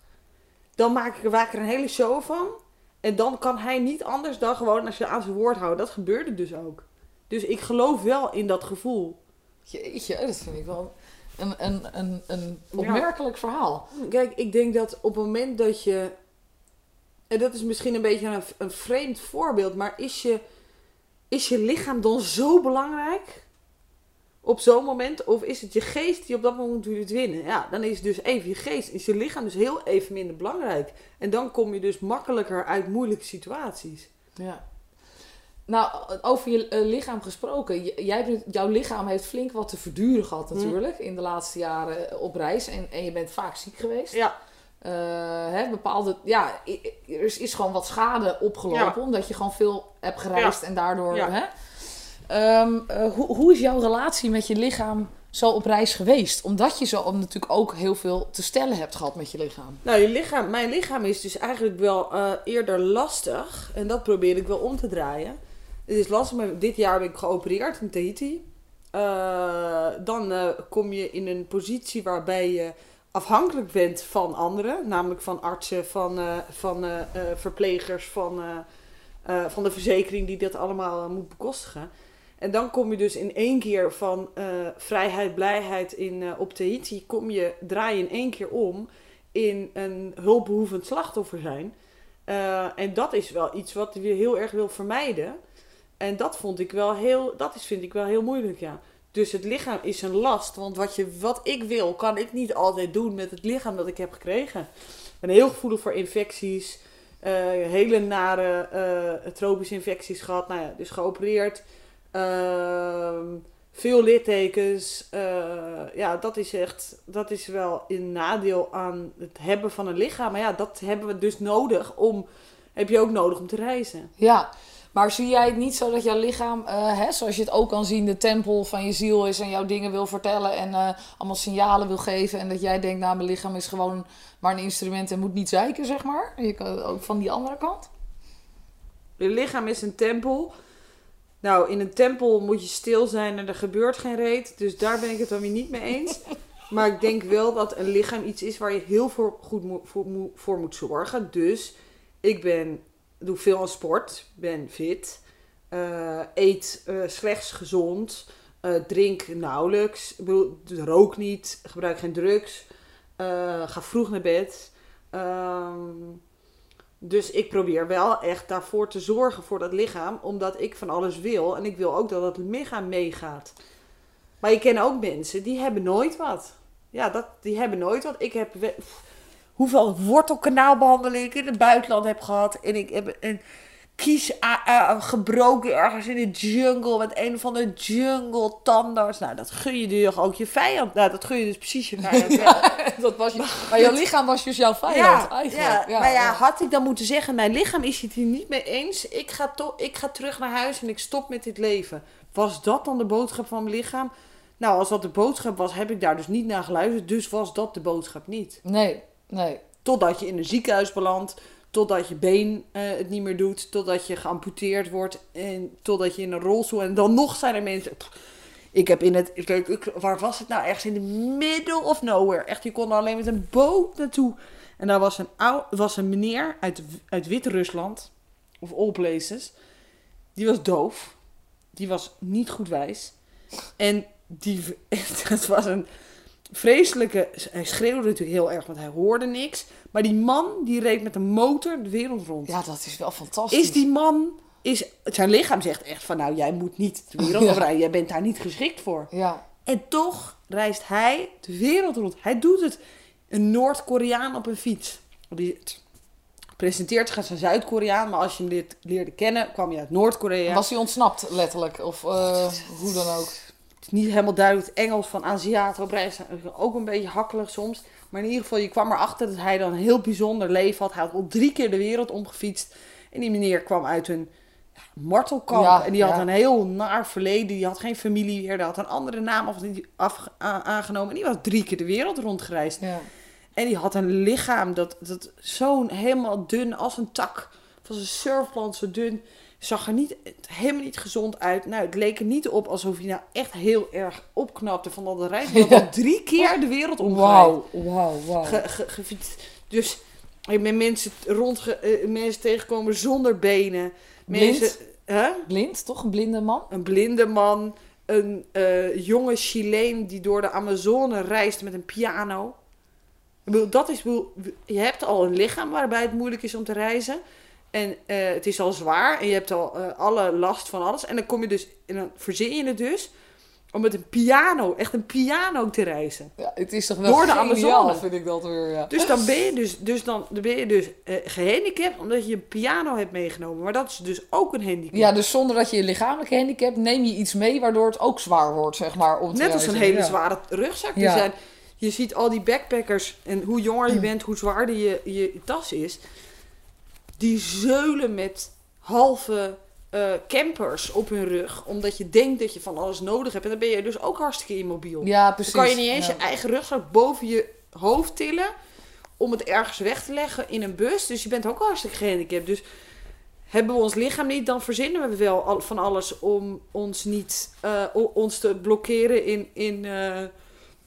Dan maak ik, maak ik er een hele show van. En dan kan hij niet anders dan gewoon als je aan zijn woord houdt. Dat gebeurde dus ook. Dus ik geloof wel in dat gevoel. Jeetje, dat vind ik wel een, een, een, een opmerkelijk verhaal. Kijk, ik denk dat op het moment dat je. En dat is misschien een beetje een, een vreemd voorbeeld, maar is je, is je lichaam dan zo belangrijk? Op zo'n moment? Of is het je geest die op dat moment wil winnen? Ja, dan is dus even je geest, is je lichaam dus heel even minder belangrijk. En dan kom je dus makkelijker uit moeilijke situaties. Ja. Nou, over je eh, lichaam gesproken. J- Jij, bent- jouw lichaam heeft flink wat te verduren gehad Hm. natuurlijk. In de laatste jaren op reis. En, en je bent vaak ziek geweest. Ja, Eh, hè, bepaalde, ja, er is, is gewoon wat schade opgelopen. Ja. Omdat je gewoon veel hebt gereisd en daardoor... Ja. Hè? Ehm, eh, hoe, hoe is jouw relatie met je lichaam zo op reis geweest? Omdat je zo natuurlijk ook heel veel te stellen hebt gehad met je lichaam. Nou, je lichaam, mijn lichaam is dus eigenlijk wel eh, eerder lastig. En dat probeer ik wel om te draaien. Het is lastig, maar dit jaar ben ik geopereerd in Tahiti. Dan kom je in een positie waarbij je afhankelijk bent van anderen. Namelijk van artsen, van, eh, van eh, eh, verplegers, van, van de verzekering die dat allemaal moet bekostigen. En dan kom je dus in één keer van vrijheid, blijheid in, op Tahiti, kom je, draai je in één keer om in een hulpbehoevend slachtoffer zijn. En dat is wel iets wat je heel erg wil vermijden. En dat vond ik wel heel, dat is, vind ik wel heel moeilijk, ja. Dus het lichaam is een last. Want wat, je, wat ik wil, kan ik niet altijd doen met het lichaam dat ik heb gekregen. Ik ben heel gevoelig voor infecties. eh, hele nare eh, tropische infecties gehad. Nou ja, dus geopereerd. Ehm, veel littekens. Eh, ja, dat is echt, dat is wel een nadeel aan het hebben van een lichaam. Maar ja, dat hebben we dus nodig om, heb je ook nodig om te reizen. Ja, maar zie jij het niet zo dat jouw lichaam, eh, hè, zoals je het ook kan zien, de tempel van je ziel is en jouw dingen wil vertellen en eh, allemaal signalen wil geven. En dat jij denkt, nou, mijn lichaam is gewoon maar een instrument en moet niet zeiken, zeg maar. Je kan ook van die andere kant. Je lichaam is een tempel. Nou, in een tempel moet je stil zijn en er gebeurt geen reet. Dus daar ben ik het dan weer niet mee eens. Maar ik denk wel dat een lichaam iets is waar je heel voor, goed mo- voor, mo- voor moet zorgen. Dus ik ben, doe veel aan sport, ben fit, eh, eet eh, slechts gezond, eh, drink nauwelijks, bedoel, rook niet, gebruik geen drugs, ga vroeg naar bed. Ehm, dus ik probeer wel echt daarvoor te zorgen voor dat lichaam, omdat ik van alles wil en ik wil ook dat het lichaam meegaat. Maar je kent ook mensen die hebben nooit wat. Ja, dat, die hebben nooit wat. Ik heb hoeveel wortelkanaalbehandelingen ik in het buitenland heb gehad. En ik heb een kies a- gebroken ergens in de jungle met een van de jungle tandarts. Nou, dat gun je dus ook je vijand. Nou, dat gun je dus precies je vijand. ja. dat was je, maar jouw lichaam was dus jouw vijand eigenlijk. Ja, maar ja, had ik dan moeten zeggen, mijn lichaam is het hier niet mee eens. Ik ga, to- ik ga terug naar huis en ik stop met dit leven. Was dat dan de boodschap van mijn lichaam? Nou, als dat de boodschap was, heb ik daar dus niet naar geluisterd. Dus was dat de boodschap niet. Nee, nee. Totdat je in een ziekenhuis belandt. Totdat je been eh, het niet meer doet. Totdat je geamputeerd wordt. En totdat je in een rolstoel. En dan nog zijn er mensen. Ik heb in het. Ik, ik- waar was het nou? Ergens in de middle of nowhere. Echt, je kon er alleen met een boot naartoe. En daar was een, was een meneer uit, uit Wit-Rusland. Of all places. Die was doof. Die was niet goed wijs. En die. Het was een vreselijke. Hij schreeuwde natuurlijk heel erg, want hij hoorde niks. Maar die man die reed met een motor de wereld rond. Ja, dat is wel fantastisch. Is die man. Is, zijn lichaam zegt echt van nou, jij moet niet de wereld Ja. overrijden. Jij bent daar niet geschikt voor. Ja, En toch reist hij de wereld rond. Hij doet het. Een Noord-Koreaan op een fiets. Die presenteert zich als een Zuid-Koreaan. Maar als je hem leert- leerde kennen, kwam hij uit Noord-Korea. was hij ontsnapt letterlijk? Of eh, hoe dan ook? Het is niet helemaal duidelijk. Het Engels van Aziaten op reis ook een beetje hakkelig soms. Maar in ieder geval, je kwam erachter dat hij dan een heel bijzonder leven had. Hij had al drie keer de wereld omgefietst. En die meneer kwam uit een ja, martelkamp. Ja, en die had ja. een heel naar verleden. Die had geen familie meer. Die had een andere naam af, aangenomen. En die was drie keer de wereld rondgereisd. Ja. En die had een lichaam dat, dat zo'n helemaal dun als een tak. Was een surfplant, zo dun. Zag er niet, helemaal niet gezond uit. Nou, het leek er niet op alsof hij nou echt heel erg opknapte van al de reis. Hij had drie keer de wereld omgereisd. Wauw, wauw, wauw. Ge, ge- gefietst. Dus ik ben mensen, rond, mensen tegengekomen zonder benen. Blind? Mensen, hè? Blind, toch? Een blinde man? Een blinde man. Een eh, jonge Chileen die door de Amazone reist met een piano. Ik bedoel, dat is, bedoel, je hebt al een lichaam waarbij het moeilijk is om te reizen. En eh, het is al zwaar en je hebt al eh, alle last van alles. En dan kom je dus, en dan verzin je het dus om met een piano, echt een piano te reizen. Ja, het is toch wel Door de geniaal, Amazone. vind ik dat weer. Ja. Dus dan ben je dus, dus, dan, dan ben je dus eh, gehandicapt omdat je een piano hebt meegenomen. Maar dat is dus ook een handicap. ja, dus zonder dat je een lichamelijke handicap neem je iets mee waardoor het ook zwaar wordt, zeg maar. Om te Net als een hele Ja. zware rugzak te Ja. zijn. Je ziet al die backpackers en hoe jonger je bent, hoe zwaarder je, je tas is. Die zeulen met halve eh, campers op hun rug. Omdat je denkt dat je van alles nodig hebt. En dan ben je dus ook hartstikke immobiel. Ja, precies. dan kan je niet eens Ja. je eigen rugzak boven je hoofd tillen. Om het ergens weg te leggen in een bus. Dus je bent ook hartstikke gehandicapt. Dus hebben we ons lichaam niet, dan verzinnen we wel van alles om ons niet eh, ons te blokkeren in. in eh,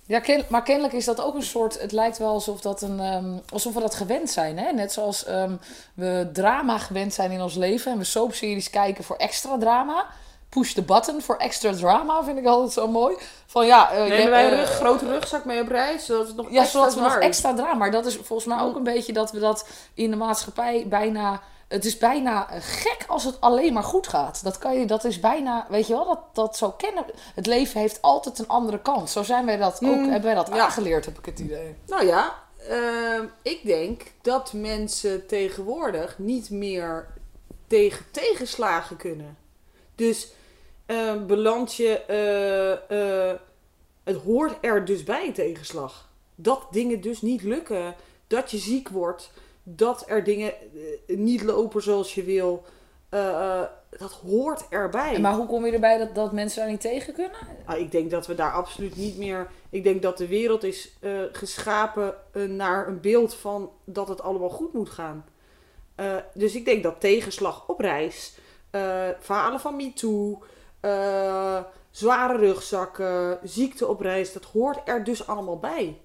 Ja, ken- maar kennelijk is dat ook een soort. Het lijkt wel alsof, dat een, ehm, alsof we dat gewend zijn. Hè? Net zoals ehm, we drama gewend zijn in ons leven en we soapseries kijken voor extra drama. Push the button voor extra drama vind ik altijd zo mooi. Van ja, eh, nemen je- wij een eh, grote rugzak mee op reis, zodat het nog Ja, extra zodat we nog extra drama. Maar dat is volgens mij ook een beetje dat we dat in de maatschappij bijna. Het is bijna gek als het alleen maar goed gaat. Dat kan je, dat is bijna, weet je wel, dat, dat zo kennen. Het leven heeft altijd een andere kant. Zo zijn wij dat ook, Mm, hebben wij dat ja. aangeleerd, heb ik het idee. Nou ja, ehm, ik denk dat mensen tegenwoordig niet meer tegen tegenslagen kunnen. Dus ehm beland je, eh, eh, het hoort er dus bij, een tegenslag. Dat dingen dus niet lukken, dat je ziek wordt, dat er dingen eh, niet lopen zoals je wil. eh, eh, dat hoort erbij. Maar hoe kom je erbij dat, dat mensen daar niet tegen kunnen? Nou, ik denk dat we daar absoluut niet meer. Ik denk dat de wereld is geschapen naar een beeld van dat het allemaal goed moet gaan. Dus ik denk dat tegenslag op reis, verhalen van MeToo, zware rugzakken, ziekte op reis, dat hoort er dus allemaal bij.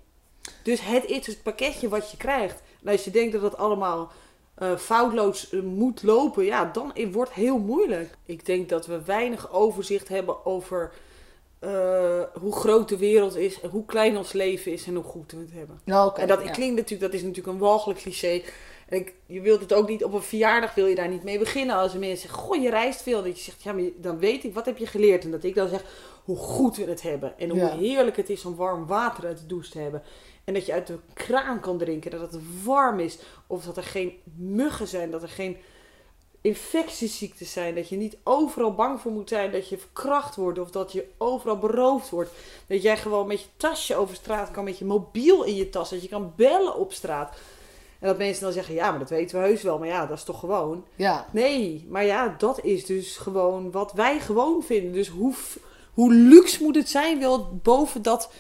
Dus het is het pakketje wat je krijgt. En als je denkt dat het allemaal eh, foutloos eh, moet lopen, ja, dan wordt het heel moeilijk. Ik denk dat we weinig overzicht hebben over eh, hoe groot de wereld is en hoe klein ons leven is en hoe goed we het hebben. Nou, en dat ja. klinkt natuurlijk, dat is natuurlijk een walgelijk cliché. En ik, je wilt het ook niet, op een verjaardag wil je daar niet mee beginnen. Als een mensen zeggen, goh, je reist veel. Dat je zegt, ja, maar dan weet ik, wat heb je geleerd? En dat ik dan zeg, hoe goed we het hebben. En hoe Ja. heerlijk het is om warm water uit de douche te hebben. En dat je uit de kraan kan drinken, dat het warm is. Of dat er geen muggen zijn, dat er geen infectieziektes zijn. Dat je niet overal bang voor moet zijn dat je verkracht wordt. Of dat je overal beroofd wordt. Dat jij gewoon met je tasje over straat kan, met je mobiel in je tas. Dat je kan bellen op straat. En dat mensen dan zeggen, ja, maar dat weten we heus wel. Maar ja, dat is toch gewoon... Ja, Nee, maar ja, dat is dus gewoon wat wij gewoon vinden. Dus hoe, Hoe luxe moet het zijn? Wel boven dat,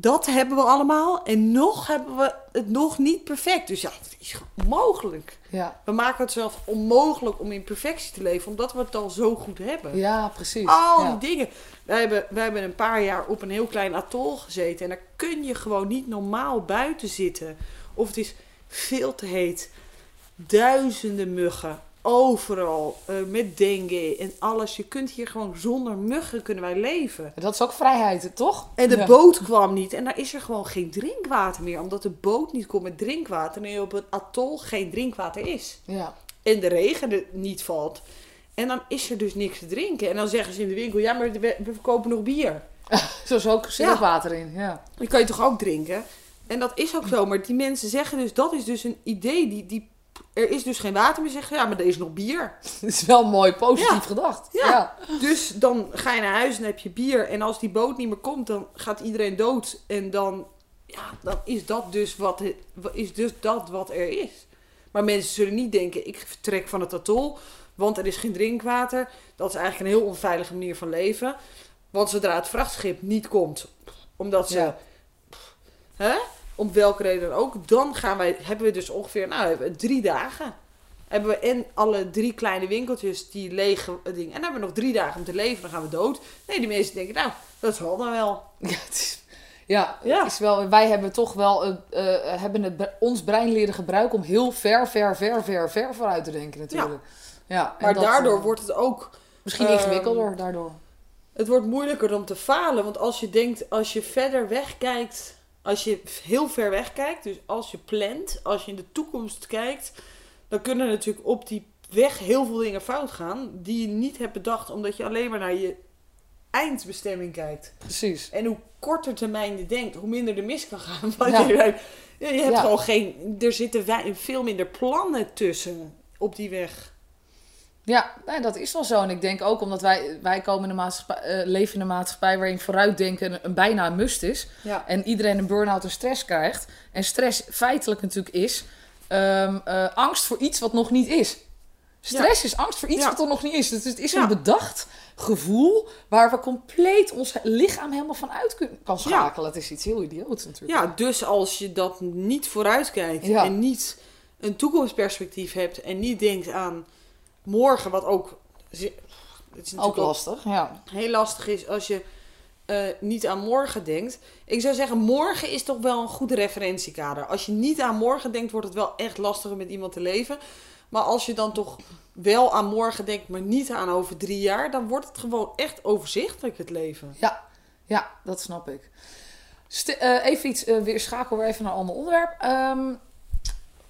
dat hebben we allemaal. En nog hebben we het nog niet perfect. Dus ja, het is onmogelijk. Ja, We maken het zelf onmogelijk om in perfectie te leven, omdat we het al zo goed hebben. ja precies. Al ja. die dingen. Wij hebben, wij hebben een paar jaar op een heel klein atol gezeten. En daar kun je gewoon niet normaal buiten zitten. Of het is veel te heet. Duizenden muggen. Overal. eh, met dengue en alles. Je kunt hier gewoon zonder muggen kunnen wij leven. Dat is ook vrijheid, toch? En de Ja. boot kwam niet. En daar is er gewoon geen drinkwater meer. Omdat de boot niet komt met drinkwater. En op het atol geen drinkwater is Ja. en de regen er niet valt. En dan is er dus niks te drinken. En dan zeggen ze in de winkel, ja, maar we, we verkopen nog bier. Zo is ook water in. Ja. Die kan je toch ook drinken? En dat is ook zo. Maar die mensen zeggen dus, dat is dus een idee. Die, die, er is dus geen water meer. Zeggen, ja, maar er is nog bier. Het is wel mooi positief Ja. gedacht. Ja. ja. Dus dan ga je naar huis en heb je bier. En als die boot niet meer komt, dan gaat iedereen dood. En dan, ja, dan is dat dus wat, is dus dat wat er is. Maar mensen zullen niet denken, ik vertrek van het atol, want er is geen drinkwater. Dat is eigenlijk een heel onveilige manier van leven. Want zodra het vrachtschip niet komt, omdat ze, Ja. hè, om welke reden dan ook, dan gaan wij, hebben we dus ongeveer, nou, hebben we drie dagen. Hebben we en alle drie kleine winkeltjes die lege dingen. En dan hebben we nog drie dagen om te leven, dan gaan we dood. Nee, die mensen denken, nou, dat zal dan wel. Ja, het is, ja, Ja. Het is wel, wij hebben toch wel eh, hebben het, ons brein leren gebruiken om heel ver, ver, ver, ver, ver vooruit te denken natuurlijk. Ja. en Maar dat, daardoor eh, wordt het ook Misschien ehm, ingewikkelder daardoor. Het wordt moeilijker om te falen. Want als je denkt, als je verder wegkijkt, als je heel ver wegkijkt, dus als je plant, als je in de toekomst kijkt, dan kunnen natuurlijk op die weg heel veel dingen fout gaan die je niet hebt bedacht, omdat je alleen maar naar je eindbestemming kijkt. Precies. En hoe korter termijn je denkt, hoe minder er mis kan gaan. Want Ja. je, hebt Ja. gewoon geen, er zitten veel minder plannen tussen op die weg. Ja, nee, dat is wel zo. En ik denk ook omdat wij, wij komen in een maatschappij, eh, leven in een maatschappij waarin vooruitdenken een, een bijna een must is. Ja. En iedereen een burn-out en stress krijgt. En stress feitelijk natuurlijk is ehm, eh, angst voor iets wat nog niet is. Stress is angst voor iets Ja. wat er nog niet is. Dus het is een bedacht gevoel waar we compleet ons lichaam helemaal van uit kun- kan schakelen. Het is iets heel idioots natuurlijk. Ja, dus als je dat niet vooruitkijkt en niet een toekomstperspectief hebt en niet denkt aan morgen, wat ook, het is ook ook lastig, ja. heel lastig is als je eh, niet aan morgen denkt. Ik zou zeggen, morgen is toch wel een goede referentiekader. Als je niet aan morgen denkt, wordt het wel echt lastiger met iemand te leven. Maar als je dan toch wel aan morgen denkt, maar niet aan over drie jaar, dan wordt het gewoon echt overzichtelijk het leven. Ja, ja dat snap ik. St- eh, even iets, eh, weer schakelen we even naar een ander onderwerp. Ehm,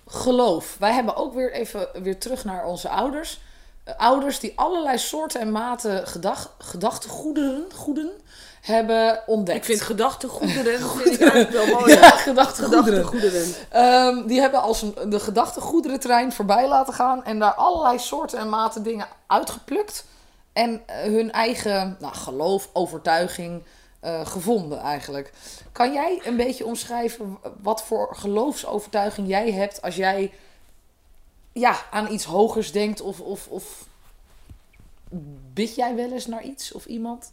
geloof. Wij hebben ook weer even weer terug naar onze ouders. Ouders die allerlei soorten en maten gedag, gedachtegoederen goeden hebben ontdekt. Ik vind gedachtegoederen vind ik wel mooi. ja, gedachtegoederen. Gedachtegoederen. Ehm, die hebben als een, de gedachtegoederentrein voorbij laten gaan en daar allerlei soorten en maten dingen uitgeplukt. En eh, hun eigen nou, geloof, overtuiging eh, gevonden eigenlijk. Kan jij een beetje omschrijven wat voor geloofsovertuiging jij hebt als jij ja, aan iets hogers denkt of, of, of bid jij wel eens naar iets of iemand?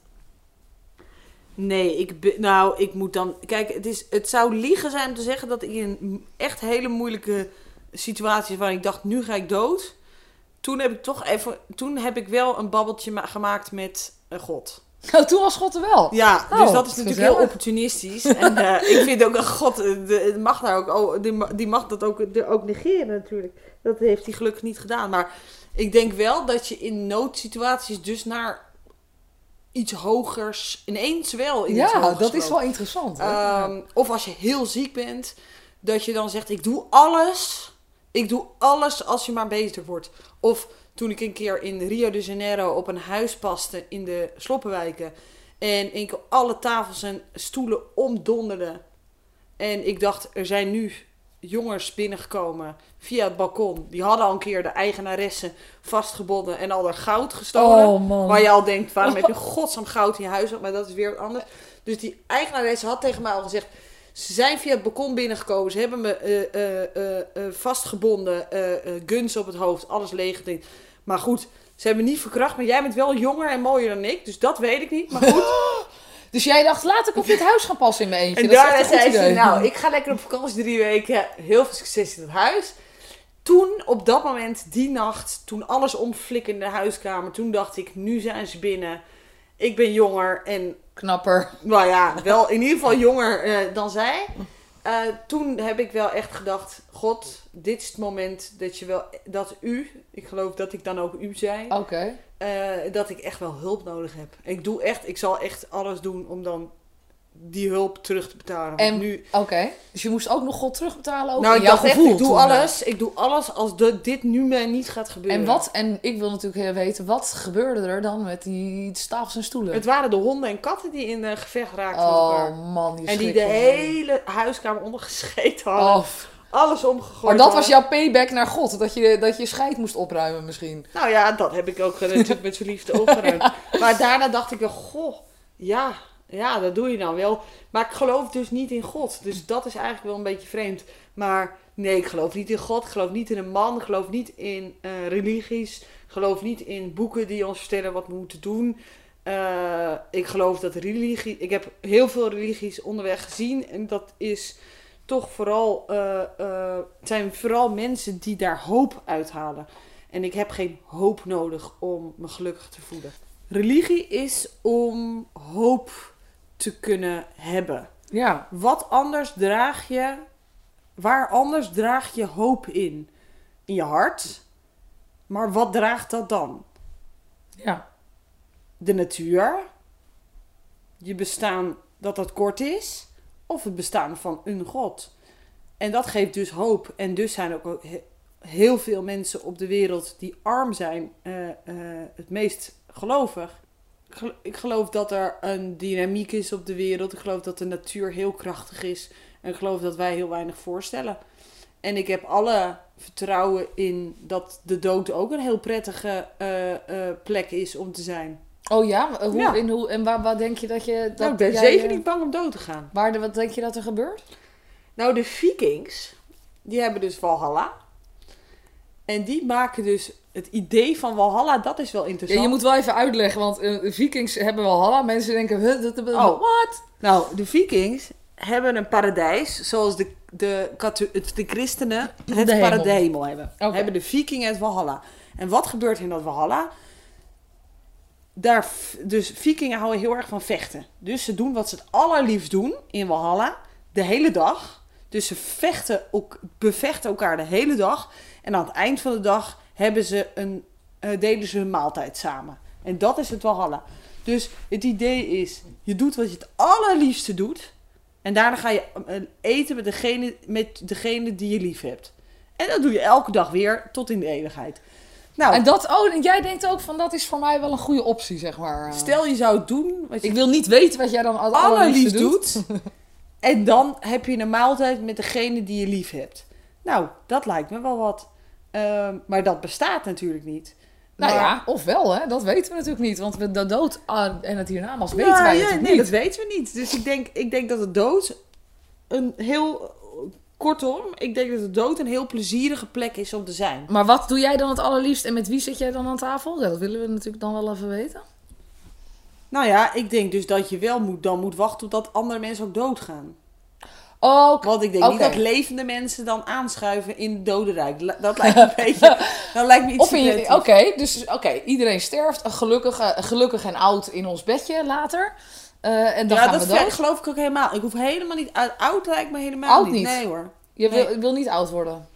Nee, ik, nou, ik moet dan. Kijk, het, is, het zou liegen zijn om te zeggen dat ik in echt hele moeilijke situaties waarin ik dacht, nu ga ik dood. Toen heb ik toch even. Toen heb ik wel een babbeltje ma- gemaakt met eh, God. Nou, toen was God er wel. Ja, Oh, dus dat is natuurlijk gezellig. heel opportunistisch. En eh, ik vind ook dat God, eh, de, mag daar ook, oh, die, die mag dat ook, ook negeren natuurlijk. Dat heeft hij gelukkig niet gedaan. Maar ik denk wel dat je in noodsituaties dus naar iets hogers ineens wel in Ja, dat is wel interessant. Ehm, of als je heel ziek bent, dat je dan zegt: Ik doe alles. Ik doe alles als je maar beter wordt. Of toen ik een keer in Rio de Janeiro op een huis paste in de sloppenwijken. En ik alle tafels en stoelen omdonderde. En ik dacht: Er zijn nu jongens binnengekomen via het balkon. Die hadden al een keer de eigenaresse vastgebonden en al haar goud gestolen. Oh. Waar je al denkt, waarom heb je godsnaam goud in je huis? Maar dat is weer wat anders. Dus die eigenaresse had tegen mij al gezegd... Ze zijn via het balkon binnengekomen. Ze hebben me eh, eh, eh, vastgebonden, guns op het hoofd, alles leeggediend. Maar goed, ze hebben me niet verkracht. Maar jij bent wel jonger en mooier dan ik, dus dat weet ik niet. Maar goed. Dus jij dacht, laat ik op dit huis gaan passen in mijn eentje. En dat daarna goed zei ze, nou, ik ga lekker op vakantie drie weken. Heel veel succes in het huis. Toen, op dat moment, die nacht, toen alles omflikkerde in de huiskamer, toen dacht ik, nu zijn ze binnen. Ik ben jonger en, Knapper. nou ja, wel in ieder geval jonger eh, dan zij. Eh, toen heb ik wel echt gedacht, God, dit is het moment dat je wel, dat u, ik geloof dat ik dan ook u zei, Oké. eh, dat ik echt wel hulp nodig heb. Ik doe echt, ik zal echt alles doen om dan die hulp terug te betalen. En- nu, Oké. Dus je moest ook nog God terugbetalen? Ook nou, ik jouw dacht echt, ik doe eh. alles. Ik doe alles als de, dit nu mij niet gaat gebeuren. En wat, en ik wil natuurlijk heel weten, wat gebeurde er dan met die tafels en stoelen? Het waren de honden en katten die in eh, gevecht raakten oh man, je En die de hele huiskamer ondergescheten hadden. Oh, Alles omgegooid maar dat was jouw payback naar God, dat je, dat je scheid moest opruimen misschien. Nou ja, dat heb ik ook eh, natuurlijk met z'n liefde opgeruimd. Maar daarna dacht ik wel, goh, ja, ja, dat doe je dan wel. Maar ik geloof dus niet in God. Dus dat is eigenlijk wel een beetje vreemd. Maar nee, ik geloof niet in God. Ik geloof niet in een man. Ik geloof niet in eh, religies. Ik geloof niet in boeken die ons vertellen wat we moeten doen. Eh, ik geloof dat religie... Ik heb heel veel religies onderweg gezien. En dat is toch vooral... het zijn vooral mensen die daar hoop uithalen. En ik heb geen hoop nodig om me gelukkig te voelen. Religie is om hoop te kunnen hebben. Ja. Wat anders draag je, waar anders draag je hoop in? In je hart. Maar wat draagt dat dan? Ja. De natuur? Je bestaan dat dat kort is? Of het bestaan van een God? En dat geeft dus hoop. En dus zijn ook he- heel veel mensen op de wereld die arm zijn, eh, eh, het meest gelovig. Ik gel- Ik geloof dat er een dynamiek is op de wereld. Ik geloof dat de natuur heel krachtig is. En ik geloof dat wij heel weinig voorstellen. En ik heb alle vertrouwen in dat de dood ook een heel prettige eh, eh, plek is om te zijn. Oh ja? Hoe, Ja. In hoe, en waar, waar denk je dat je... Dat nou, ik ben jij, zeker eh, niet bang om dood te gaan. Waar, wat denk je dat er gebeurt? Nou, de Vikings, die hebben dus Valhalla. En die maken dus het idee van Valhalla, dat is wel Ja, interessant. je moet wel even uitleggen, want de Vikings hebben wel Halla. Mensen denken, huh, Oh. what? Nou, de Vikings hebben een paradijs, zoals de, de, de christenen het De hemel. hebben. Oké. Hebben de Vikingen het Valhalla. En wat gebeurt in dat Valhalla? Daar, dus Vikingen houden heel erg van vechten. Dus ze doen wat ze het allerliefst doen in Valhalla, de hele dag. Dus ze vechten, ook, bevechten elkaar de hele dag. En aan het eind van de dag hebben ze een, eh, delen ze hun maaltijd samen. En dat is het Valhalla. Dus het idee is, je doet wat je het allerliefste doet. En daarna ga je eh, eten met degene, met degene die je lief hebt. En dat doe je elke dag weer tot in de eeuwigheid. Nou, En dat, oh, en jij denkt ook van, dat is voor mij wel een goede optie, zeg maar. stel je zou het doen wat je Ik wil niet weten wat jij dan allerliefst allerliefste doet. doet. en dan heb je een maaltijd met degene die je lief hebt. Nou, dat lijkt me wel wat. Ehm, maar dat bestaat natuurlijk niet. Nou Maar- ja, of wel, hè? Dat weten we natuurlijk niet. Want we- de dood ah, en het hiernamaals weten Nou, wij ja, natuurlijk nee, niet. dat weten we niet. Dus ik denk, ik denk dat de dood een heel... Kortom, ik denk dat de dood een heel plezierige plek is om te zijn. Maar wat doe jij dan het allerliefst en met wie zit jij dan aan tafel? Ja, dat willen we natuurlijk dan wel even weten. Nou ja, ik denk dus dat je wel moet, dan moet wachten totdat andere mensen ook doodgaan. Oké. Want ik denk niet dat levende mensen dan aanschuiven in dodenrijk. Dat lijkt me een beetje... Dat lijkt me iets. Oké, dus oké, iedereen sterft gelukkig, gelukkig en oud in ons bedje later. Eh, en dan ja, gaan dat we dood. geloof ik ook helemaal. Ik hoef helemaal niet... Oud lijkt me helemaal Oud niet. niet? Nee hoor. Je wil, wil niet oud worden.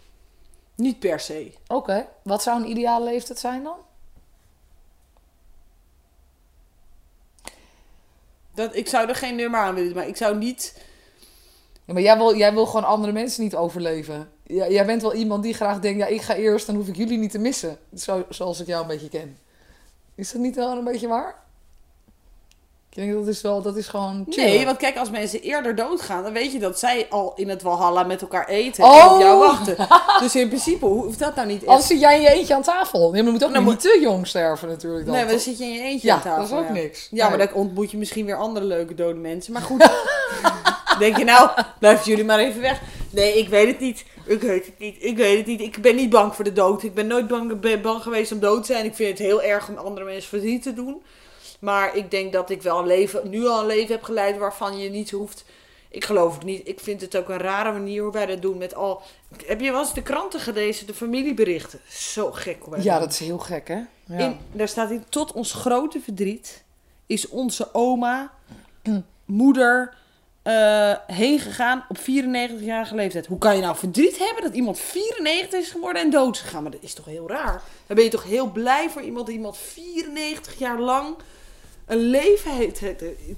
Niet per se. Oké, wat zou een ideale leeftijd zijn dan? Dat, ik zou er geen nummer aan willen, maar ik zou niet... Ja, maar jij wil, jij wil gewoon andere mensen niet overleven. Ja, jij bent wel iemand die graag denkt, ja, ik ga eerst, dan hoef ik jullie niet te missen. Zo, zoals ik jou een beetje ken. Is dat niet wel een beetje waar? Ik denk dat is wel, dat is gewoon. Nee, want kijk, als mensen eerder doodgaan, dan weet je dat zij al in het Walhalla met elkaar eten Oh! en op jou wachten. Dus in principe hoeft dat nou niet echt. zit jij in je eentje aan tafel. Je moet ook Dan niet te jong sterven natuurlijk dan. Nee, maar dan zit je in je eentje ja, aan tafel. dat is ook ja. niks. Ja, maar Nee. dan ontmoet je misschien weer andere leuke dode mensen. Maar goed, denk je nou, blijven jullie maar even weg. Nee, ik weet het niet. Ik weet het niet. Ik weet het niet. Ik ben niet bang voor de dood. Ik ben nooit bang, ben bang geweest om dood te zijn. Ik vind het heel erg om andere mensen verdriet te doen. Maar ik denk dat ik wel een leven, nu al een leven heb geleid waarvan je niet hoeft. Ik geloof het niet. Ik vind het ook een rare manier hoe wij dat doen met al. Heb je wel eens de kranten gelezen, de familieberichten? Zo gek wij Ja, dat is heel gek, hè? Ja. In, daar staat in, tot ons grote verdriet is onze oma, moeder, eh, heen gegaan op 94-jarige leeftijd. Hoe kan je nou verdriet hebben dat iemand 94 is geworden en dood is gegaan? Maar dat is toch heel raar? Dan ben je toch heel blij voor iemand die iemand 94 jaar lang een leven heeft.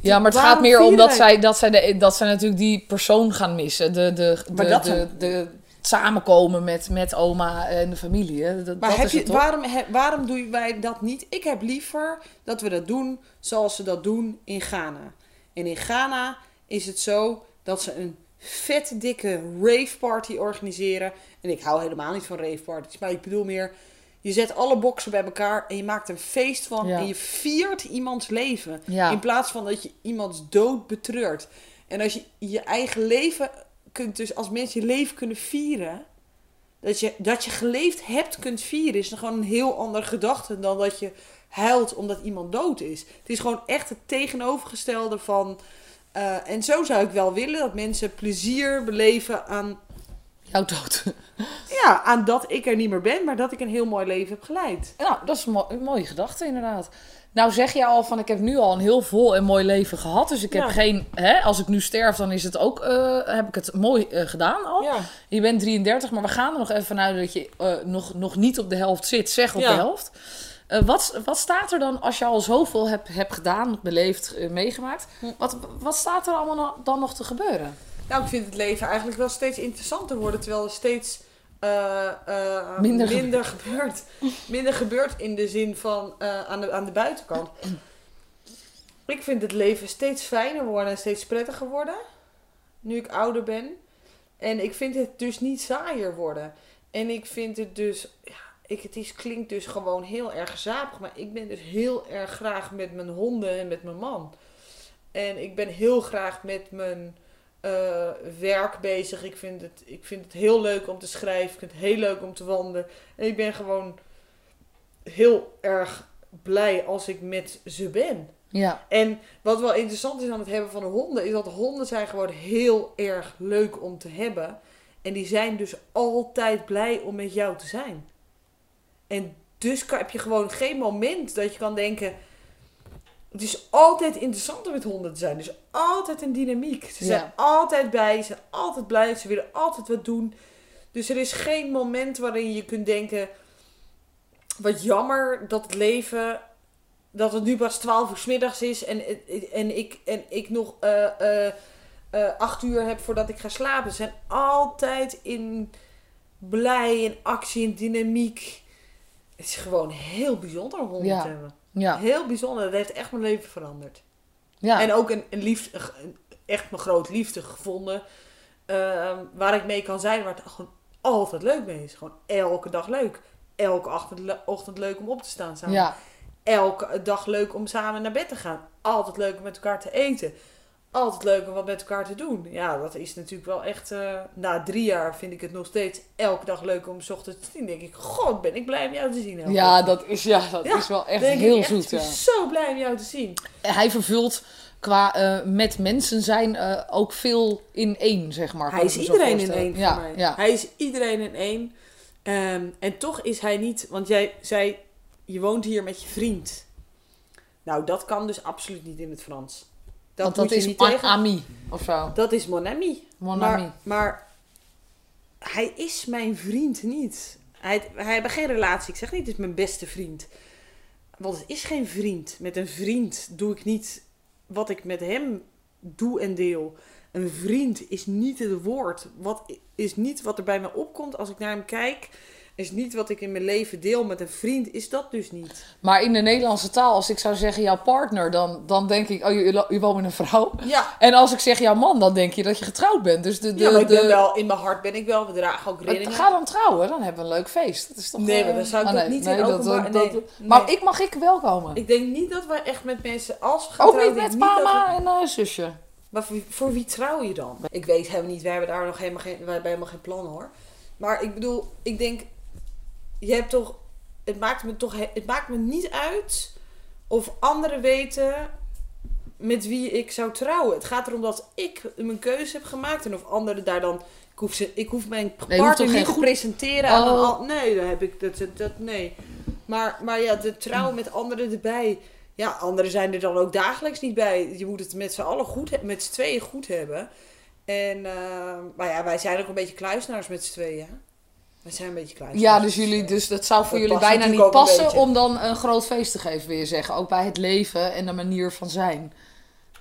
Ja, maar het Waarom gaat meer om dat zij, dat, zij de, dat zij natuurlijk die persoon gaan missen. De, de, de, de, samenkomen met, met oma en de familie. hè. Dat, Maar dat heb is je, waarom, he- waarom doen wij dat niet? Ik heb liever dat we dat doen zoals ze dat doen in Ghana. En in Ghana is het zo dat ze een vet dikke rave party organiseren. En ik hou helemaal niet van rave parties, maar ik bedoel meer... Je zet alle boksen bij elkaar en je maakt een feest van. Ja. En je viert iemands leven. Ja. In plaats van dat je iemands dood betreurt. En als je je eigen leven kunt, dus als mensen je leven kunnen vieren. Dat je, dat je geleefd hebt kunt vieren, is dan gewoon een heel andere gedachte dan dat je huilt omdat iemand dood is. Het is gewoon echt het tegenovergestelde van. Eh, en zo zou ik wel willen dat mensen plezier beleven aan, Jouw dood. ja, aan dat ik er niet meer ben, maar dat ik een heel mooi leven heb geleid. Nou, dat is een, mo- een mooie gedachte inderdaad. Nou zeg je al van ik heb nu al een heel vol en mooi leven gehad. Dus ik heb Ja. geen, hè, als ik nu sterf dan is het ook, eh, heb ik het mooi eh, gedaan al. Ja. Je bent 33, maar we gaan er nog even vanuit dat je nog, nog niet op de helft zit. Zeg op Ja. de helft. Eh, wat, wat staat er dan als je al zoveel hebt, gedaan, beleefd, eh, meegemaakt? Hm. Wat, wat staat er allemaal no- dan nog te gebeuren? Nou, ik vind het leven eigenlijk wel steeds interessanter worden, terwijl er steeds eh, Minder minder, gebeurt. Minder gebeurt in de zin van aan, de, aan de buitenkant. Ik vind het leven steeds fijner worden en steeds prettiger worden, nu ik ouder ben. En ik vind het dus niet saaier worden. En ik vind het dus, ja, ik, het is, klinkt dus gewoon heel erg gezapig, maar ik ben dus heel erg graag met mijn honden en met mijn man. En ik ben heel graag met mijn eh, werk bezig. Ik vind, het, ik vind het heel leuk om te schrijven. Ik vind het heel leuk om te wandelen. En ik ben gewoon heel erg blij als ik met ze ben. Ja, En wat wel interessant is aan het hebben van de honden, is dat honden zijn gewoon heel erg leuk om te hebben. En die zijn dus altijd blij om met jou te zijn. En dus heb je gewoon geen moment dat je kan denken. Het is altijd interessant om met honden te zijn. Dus altijd een dynamiek. Ze zijn Ja. altijd bij, ze zijn altijd blij, ze willen altijd wat doen. Dus er is geen moment waarin je kunt denken. Wat jammer dat het leven. Dat het nu pas 12 uur 's middags is en, en, ik, en ik nog eh, eh, eh, acht uur heb voordat ik ga slapen. Ze zijn altijd in blij, in actie, in dynamiek. Het is gewoon heel bijzonder om honden Ja. te hebben. ja, Heel bijzonder. Dat heeft echt mijn leven veranderd. ja. En ook een, een liefde, echt mijn groot liefde gevonden. ehm, waar ik mee kan zijn, waar het gewoon altijd leuk mee is. Gewoon elke dag leuk. Elke ochtend leuk om op te staan samen. ja. Elke dag leuk om samen naar bed te gaan. Altijd leuk om met elkaar te eten. Altijd leuk om wat met elkaar te doen. Ja, dat is natuurlijk wel echt... eh, na drie jaar vind ik het nog steeds elke dag leuk om 's ochtends te zien. denk ik, god, ben ik blij om jou te zien. elke Ja, dat is, ja, dat Ja, is wel echt ik heel zoet. Ik ben Ja. zo blij om jou te zien. Hij vervult qua eh, met mensen zijn eh, ook veel in één, zeg maar. Hij is iedereen in één ja, voor mij. Ja, Hij is iedereen in één. En toch is hij niet... Want jij zei, je woont hier met je vriend. Nou, dat kan dus absoluut niet in het Frans. Dat Want dat is niet tegen... ami of zo. Dat is mon ami. Mon maar, ami. maar hij is mijn vriend niet. Hij, hij heeft geen relatie. Ik zeg niet, het is mijn beste vriend. Want het is geen vriend. Met een vriend doe ik niet wat ik met hem doe en deel. Een vriend is niet het woord. Wat is niet wat er bij me opkomt als ik naar hem kijk. Is niet wat ik in mijn leven deel met een vriend. Is dat dus niet. Maar in de Nederlandse taal, als ik zou zeggen jouw partner, dan, dan denk ik, oh, je, je woont met een vrouw. Ja. En als ik zeg jouw man, dan denk je dat je getrouwd bent. Dus de, de, ja, maar ik ben de- wel, in mijn hart ben ik wel. We dragen ook rillingen. Ga dan trouwen, dan hebben we een leuk feest. Dat is toch, Nee, eh, maar dan zou ik ah, dat nee, niet in nee, dat- openbaar- dat- nee, Maar ik mag ik wel komen. Ik denk niet dat wij echt met mensen als we gaan ook trouwen, niet met niet mama en eh, zusje. Maar voor, voor wie trouw je dan? Ik weet helemaal niet, wij hebben daar nog helemaal geen, wij hebben helemaal geen plan hoor. Maar ik bedoel, ik denk, je hebt toch, het maakt me toch, het maakt me niet uit of anderen weten met wie ik zou trouwen. Het gaat erom dat ik mijn keuze heb gemaakt en of anderen daar dan. Ik hoef, ze, ik hoef mijn Nee, partner niet te goed- presenteren aan een Oh. al- Nee, dat heb ik. Dat, dat, dat- nee. Maar, maar ja, de trouw met anderen erbij. Ja, anderen zijn er dan ook dagelijks niet bij. Je moet het met z'n allen goed, met z'n tweeën goed hebben. En, eh, maar ja, wij zijn ook een beetje kluisnaars met z'n tweeën. Wij zijn een beetje kluisnaars. Ja, dus jullie, dus dat zou voor Dat jullie bijna niet passen om dan een groot feest te geven, wil je zeggen. Ook bij het leven en de manier van zijn.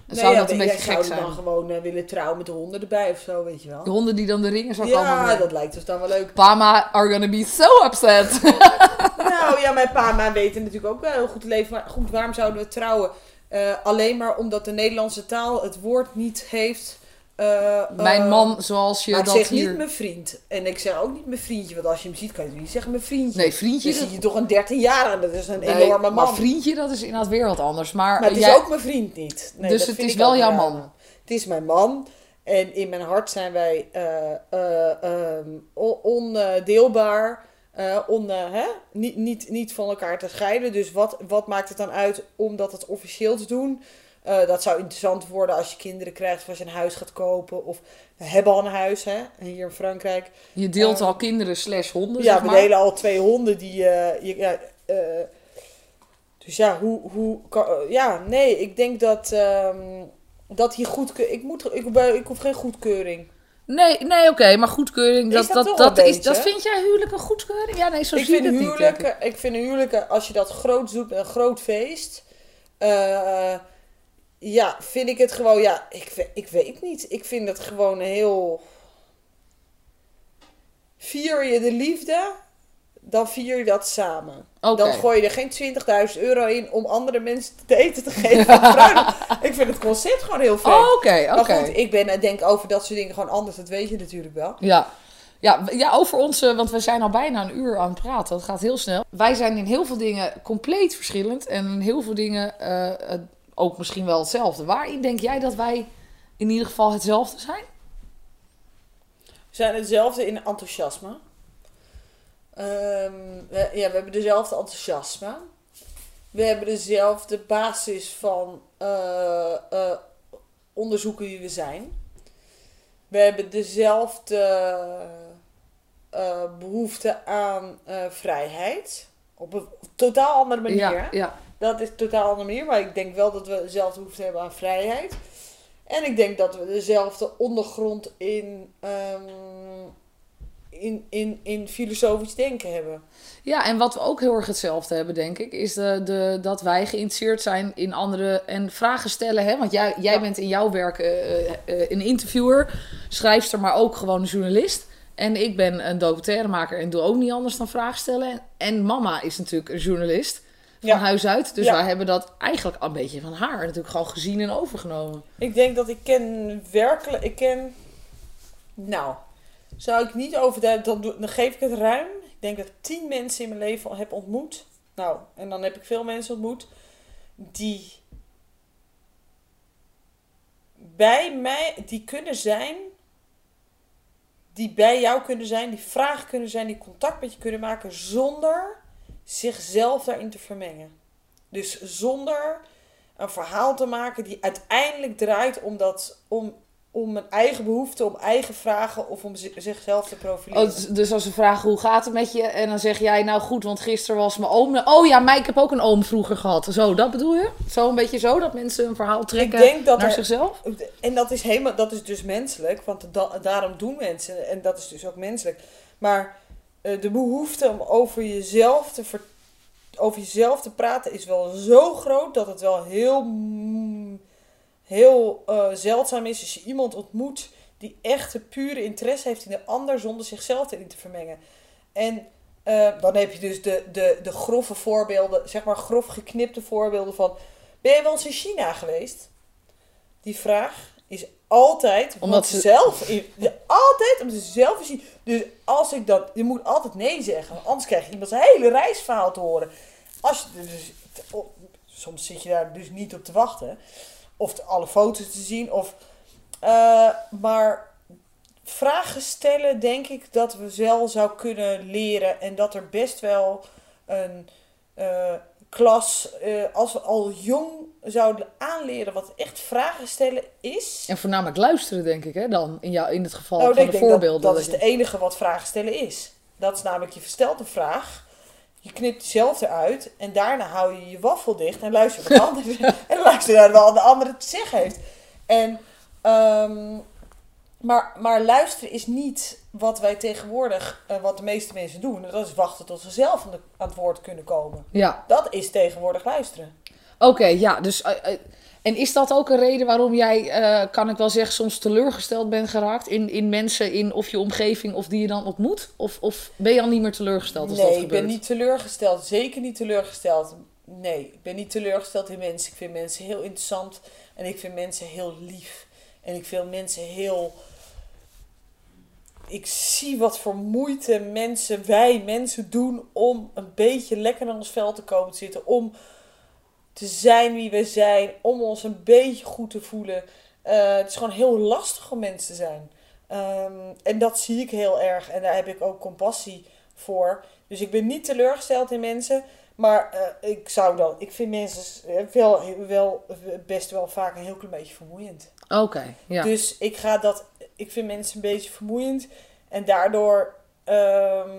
Nee, zou ja, dat een beetje zou gek er zijn? dan gewoon eh, willen trouwen met de honden erbij of zo, weet je wel. De honden die dan de ringen zou komen Ja, dat lijkt ons dan wel leuk. Pama are gonna be so upset. nou ja, mijn pa en ma weten natuurlijk ook wel heel goed te leven. Maar goed, waarom zouden we trouwen? Eh, alleen maar omdat de Nederlandse taal het woord niet heeft. Eh, Mijn eh, man, zoals je maar ik dat zeg hier... niet mijn vriend. En ik zeg ook niet mijn vriendje. Want als je hem ziet, kan je niet zeggen mijn vriendje. Nee, vriendje... Je dat- ziet je toch een 13 jaar aan. Dat is een Nee, enorme man. Maar vriendje, dat is inderdaad weer wat anders. Maar, Maar het is ook mijn vriend niet. Nee, Dus het is ik wel jouw raar. man? Het is mijn man. En in mijn hart zijn wij eh, eh, ehm, on- ondeelbaar. on, hè? Niet, niet, niet van elkaar te scheiden. Dus wat, wat maakt het dan uit om dat het officieel te doen? Eh, dat zou interessant worden als je kinderen krijgt of als je een huis gaat kopen. Of we hebben al een huis hè? hier in Frankrijk. je deelt eh, al kinderen slash honden, Ja, zeg we maar. delen al twee honden die. eh, je, ja, dus ja, hoe. hoe kan, ja, nee, ik denk dat. ehm, dat hier goed. Ik, moet, ik, ik hoef geen goedkeuring. Nee, nee oké, maar goedkeuring, Is dat, dat dat, is, dat vind jij huwelijk een goedkeuring? Ja, nee, zo ik zie vind, het niet. ik. ik vind huwelijken, als je dat groot doet een groot feest. eh, ja, vind ik het gewoon. Ja, ik, ik weet niet. Ik vind het gewoon heel. Vier je de liefde, dan vier je dat samen. Oké. Dan gooi je er geen 20.000 euro in om andere mensen te eten te geven. ik vind het concept gewoon heel fijn. Oh, Oké, Maar oké. goed, ik ben, eh, denk over dat soort dingen gewoon anders. Dat weet je natuurlijk wel. Ja. Ja, ja, over ons, want we zijn al bijna een uur aan het praten. Dat gaat heel snel. Wij zijn in heel veel dingen compleet verschillend. En in heel veel dingen eh, eh, ook misschien wel hetzelfde. Waarin denk jij dat wij in ieder geval hetzelfde zijn? We zijn hetzelfde in enthousiasme. Ehm, we, ja, we hebben dezelfde enthousiasme. We hebben dezelfde basis van eh, eh, onderzoeken wie we zijn. We hebben dezelfde eh, behoefte aan vrijheid. Op een totaal andere manier. Ja, ja. Dat is een totaal andere manier. Maar ik denk wel dat we dezelfde behoefte hebben aan vrijheid. En ik denk dat we dezelfde ondergrond in, ehm, in, in, in filosofisch denken hebben. Ja, en wat we ook heel erg hetzelfde hebben, denk ik, is de, de, dat wij geïnteresseerd zijn in anderen en vragen stellen. Hè? Want jij, jij Ja. bent in jouw werk eh, eh, een interviewer, schrijfster, maar ook gewoon een journalist. En ik ben een documentairemaker en doe ook niet anders dan vragen stellen. En mama is natuurlijk een journalist van huis uit. Dus wij hebben dat eigenlijk een beetje van haar natuurlijk gewoon gezien en overgenomen. Ik denk dat ik ken werkelijk... Ik ken... Nou, zou ik niet over... Dan, dan geef ik het ruim. Ik denk dat ik tien mensen in mijn leven al heb ontmoet. Nou, en dan heb ik veel mensen ontmoet. Die bij mij... Die kunnen zijn... Die bij jou kunnen zijn. Die vragen kunnen zijn. Die contact met je kunnen maken. Zonder zichzelf daarin te vermengen. Dus zonder een verhaal te maken die uiteindelijk draait om, dat, om, om een eigen behoefte, om eigen vragen of om zi- zichzelf te profileren. Oh, dus- dus als ze vragen hoe gaat het met je en dan zeg jij nou goed, want gisteren was mijn oom. Oh ja, maar ik heb ook een oom vroeger gehad. Zo, dat bedoel je? Zo een beetje zo, dat mensen een verhaal trekken denk dat naar er- zichzelf? En dat is, helemaal, dat is dus menselijk, want da- daarom doen mensen, en dat is dus ook menselijk. Maar de behoefte om over jezelf te, ver- over jezelf te praten is wel zo groot dat het wel heel, heel eh, zeldzaam is als je iemand ontmoet die echt een pure interesse heeft in de ander zonder zichzelf erin te vermengen. En eh, dan heb je dus de, de, de grove voorbeelden, zeg maar grof geknipte voorbeelden van... Ben je wel eens in China geweest? Die vraag is altijd Omdat ze- ze zelf altijd omdat ze zelf in zien. Dus als ik dat, je moet altijd nee zeggen, want anders krijg je iemand zijn hele reisverhaal te horen. Als je dus, oh, soms zit je daar dus niet op te wachten, of te- alle foto's te zien, of Eh, maar vragen stellen, denk ik dat we wel zou kunnen leren. En dat er best wel een eh, klas, eh, als we al jong zouden aanleren wat echt vragen stellen is. En voornamelijk luisteren, denk ik, hè, dan in, jou, in het geval Nou, van ik de voorbeelden. Dat, dat is je- het enige wat vragen stellen is. Dat is namelijk, je verstelt een vraag, je knipt jezelf eruit en daarna hou je je waffel dicht en luister wat de ander, en luister naar wat de ander te zeggen heeft. En, ehm, maar, maar luisteren is niet wat wij tegenwoordig, eh, wat de meeste mensen doen. Dat is wachten tot ze zelf aan, de, aan het woord kunnen komen. Ja, Dat is tegenwoordig luisteren. oké, ja. Dus, eh, eh, en is dat ook een reden waarom jij, kan ik wel zeggen, soms teleurgesteld bent geraakt in, in mensen, in of je omgeving, of die je dan ontmoet? Of, of ben je al niet meer teleurgesteld als dat Nee, ik gebeurt? ben niet teleurgesteld. Zeker niet teleurgesteld. Nee, ik ben niet teleurgesteld in mensen. Ik vind mensen heel interessant en ik vind mensen heel lief. En ik vind mensen heel. Ik zie wat voor moeite mensen, wij mensen doen om een beetje lekker naar ons vel te komen te zitten. Om te zijn wie we zijn. Om ons een beetje goed te voelen. Eh, het is gewoon heel lastig om mensen te zijn. Ehm, en dat zie ik heel erg. En daar heb ik ook compassie voor. Dus ik ben niet teleurgesteld in mensen. Maar eh, ik zou dan. Ik vind mensen eh, wel, wel best wel vaak een heel klein beetje vermoeiend. Oké, ja. Dus ik ga dat. Ik vind mensen een beetje vermoeiend. En daardoor ehm,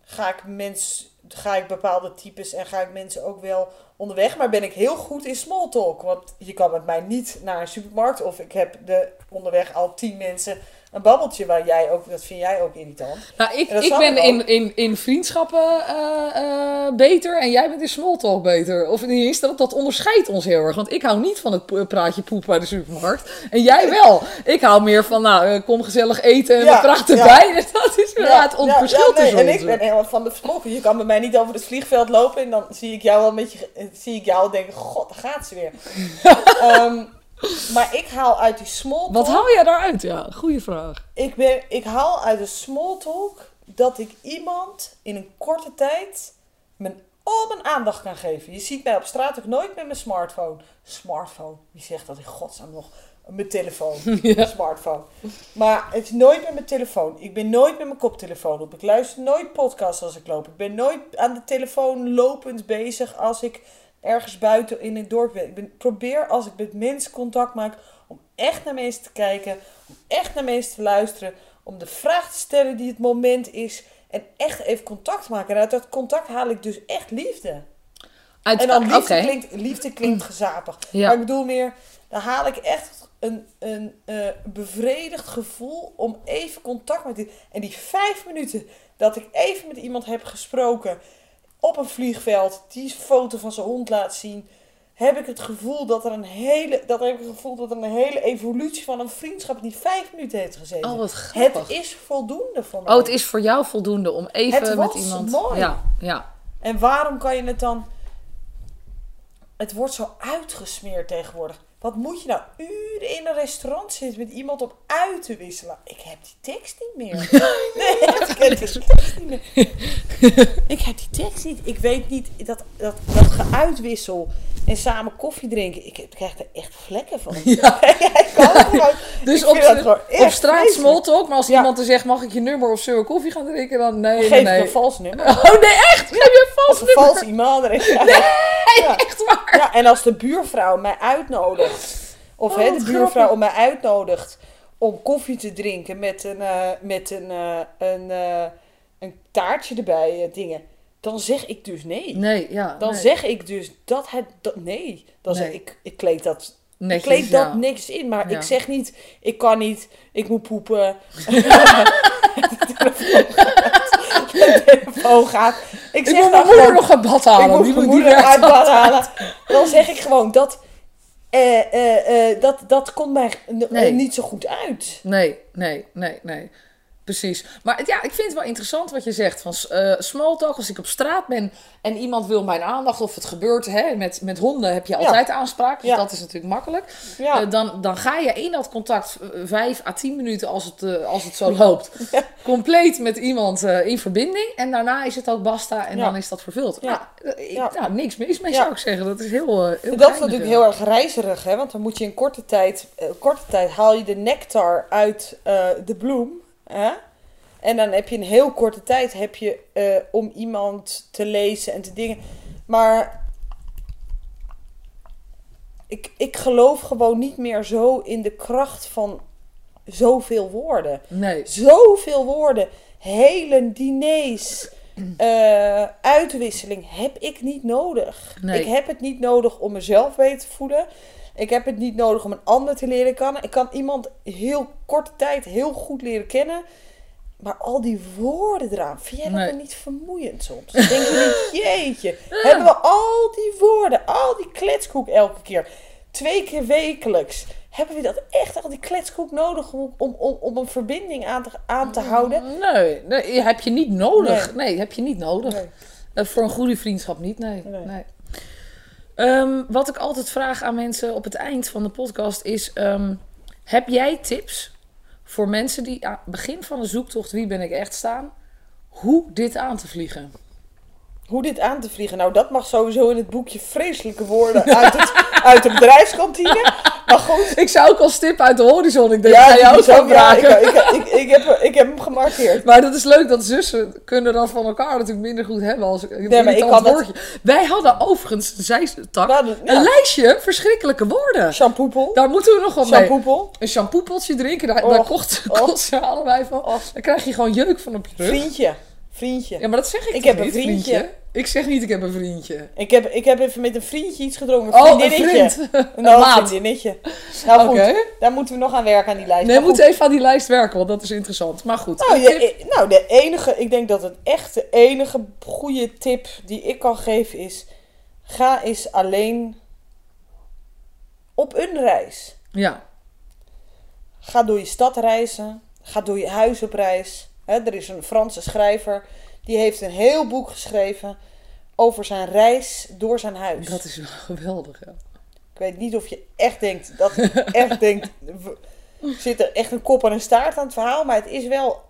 ga ik mensen. Ga ik bepaalde types en ga ik mensen ook wel onderweg. Maar ben ik heel goed in small talk. Want je kan met mij niet naar een supermarkt. Of ik heb de, onderweg al tien mensen een babbeltje waar jij ook. Dat vind jij ook irritant. Nou, ik, ik ben in, in, in vriendschappen eh, eh, beter en jij bent in smalltalk beter. Of in geval, dat, dat onderscheidt ons heel erg. Want ik hou niet van het praatje poep bij de supermarkt. En jij wel. Ik hou meer van, nou, eh, kom gezellig eten en Ja, we praten ja. bij. Dat is inderdaad het ja, verschil ja, nee, En ik ben helemaal van de smolken. Je kan bij mij niet over het vliegveld lopen en dan zie ik jou wel met je, eh, zie ik jou denken, god, daar gaat ze weer. Ehm, maar ik haal uit die small Wat talk- haal jij daaruit? Ja, goede vraag. ik, ben, ik haal uit de small talk dat ik iemand in een korte tijd mijn, al mijn aandacht kan geven. Je ziet mij op straat ook nooit met mijn smartphone. Smartphone, wie zegt dat in godsnaam nog? Mijn telefoon, Ja. smartphone. Maar het is nooit met mijn telefoon. Ik ben nooit met mijn koptelefoon op. Ik luister nooit podcasts als ik loop. Ik ben nooit aan de telefoon lopend bezig als ik ergens buiten in het dorp ben. Ik ben, probeer als ik met mensen contact maak om echt naar mensen te kijken. Om echt naar mensen te luisteren. Om de vraag te stellen die het moment is. En echt even contact maken. En uit dat contact haal ik dus echt liefde. Uit, En dan liefde, klinkt, liefde klinkt gezapig. Ja. Maar ik bedoel meer, dan haal ik echt een, een eh, bevredigd gevoel om even contact met die. En die vijf minuten dat ik even met iemand heb gesproken op een vliegveld, die foto van zijn hond laat zien, heb ik het gevoel dat er een hele, dat heb ik het gevoel dat er een hele evolutie van een vriendschap die vijf minuten heeft gezeten. Oh, wat het is voldoende voor mij. Oh, het is voor jou voldoende om even Het met iemand... mooi. Ja, ja. En waarom kan je het dan... Het wordt zo uitgesmeerd tegenwoordig. Wat moet je nou uren in een restaurant zitten met iemand om uit te wisselen? Ik heb die tekst niet meer. Nee, ik heb die tekst niet meer. Ik heb die tekst niet. Ik weet niet, dat, dat, dat geuitwissel en samen koffie drinken. Ik, krijg er echt vlekken van. Ja. ik kan het gewoon. Dus Ik op, straat vreselijk. smalltalk, maar als Ja. iemand er zegt, mag ik je nummer of zullen we koffie gaan drinken? Dan nee, nee, Geef nee. ik een vals nummer. Oh nee, echt? Geef je een vals Of een nummer? vals e-mailadres. Ja. Ja. Echt waar? Ja, en als de buurvrouw mij uitnodigt, of Oh, hè, de buurvrouw grappig. om mij uitnodigt om koffie te drinken met een, eh, met een, eh, een, eh, een taartje erbij, dingen, dan zeg ik dus nee. Nee, ja. Dan nee. zeg ik dus dat het, dat, nee. Dan zeg ik, ik kleed dat, ik kleed dat niks in, maar Ja. ik zeg niet, ik kan niet, ik moet poepen. de telefoon gaat. Ik Ik zeg moet mijn moeder gewoon- nog een bad halen. ik moet mijn moeder uit bad halen. Dan zeg ik gewoon dat. eh, eh, eh, dat, dat komt mij Nee. niet zo goed uit. Nee, nee, nee, nee. Precies. Maar ja, ik vind het wel interessant wat je zegt. Van uh, small talk, als ik op straat ben en iemand wil mijn aandacht of het gebeurt. Hè, met, met honden heb je altijd aanspraak. Dus dat is natuurlijk makkelijk. Uh, dan, dan ga je in dat contact uh, vijf à tien minuten als het, als het zo loopt. Compleet met iemand in verbinding. En daarna is het ook basta en dan is dat vervuld. Ja. Nou, ik, nou, niks mis mee zou ik zeggen. Dat is heel, heel Dat is natuurlijk heel erg reizerig. Hè? Want dan moet je in korte tijd, korte tijd haal je de nectar uit de bloem. Hè? En dan heb je een heel korte tijd heb je, uh, om iemand te lezen en te dingen. Maar ik, ik geloof gewoon niet meer zo in de kracht van zoveel woorden. Nee. Zoveel woorden. Hele diners. Uh, uitwisseling heb ik niet nodig. Nee. Ik heb het niet nodig om mezelf beter te voelen. Ik heb het niet nodig om een ander te leren kennen. Ik kan iemand heel korte tijd heel goed leren kennen. Maar al die woorden eraan, vind jij dat nee. niet vermoeiend soms? denk je niet, jeetje, hebben we al die woorden, al die kletskoek elke keer, twee keer wekelijks. Hebben we dat echt, al die kletskoek nodig om, om, om, om een verbinding aan te, aan te houden? Nee, nee, heb je niet nodig. Nee, heb je niet nodig. Uh, voor een goede vriendschap niet, nee. nee. Um, wat ik altijd vraag aan mensen op het eind van de podcast is... Um, heb jij tips voor mensen die aan het begin van de zoektocht wie ben ik echt staan, hoe dit aan te vliegen? Hoe dit aan te vliegen? Nou, dat mag sowieso in het boekje vreselijke woorden uit, het, uit de bedrijfskantine. Maar goed. Ik zou ook al stip uit de horizon. Ik denk, ja, ga jou zo. Ja, ik, ik, ik, heb, ik heb hem gemarkeerd. Maar dat is leuk dat zussen kunnen dan van elkaar natuurlijk minder goed hebben als nee, maar ik kan woordje. Wij hadden overigens, zei tak, een lijstje verschrikkelijke woorden. Shampoopel. Daar moeten we nog wel mee. Een shampoopeltje drinken, daar, daar kocht, kocht ze allebei van. Dan krijg je gewoon jeuk van op je rug. Vriendje. Vriendje. Ja, maar dat zeg ik Ik heb een vriendje. Ik zeg niet, ik heb een vriendje. Ik heb, ik heb even met een vriendje iets gedronken. Een oh, een vriend. Een, een vriendinnetje. Nou goed, daar moeten we nog aan werken aan die lijst. Nee, we moeten even aan die lijst werken, want dat is interessant. Maar goed. Nou, de, e- nou, de enige, ik denk dat het echt de enige goede tip die ik kan geven is... Ga eens alleen op een reis. Ja. Ga door je stad reizen. Ga door je huis op reis. Er is een Franse schrijver die heeft een heel boek geschreven over zijn reis door zijn huis. Dat is wel geweldig, ja. Ik weet niet of je echt denkt, dat echt denkt, zit er echt een kop en een staart aan het verhaal, maar het is wel,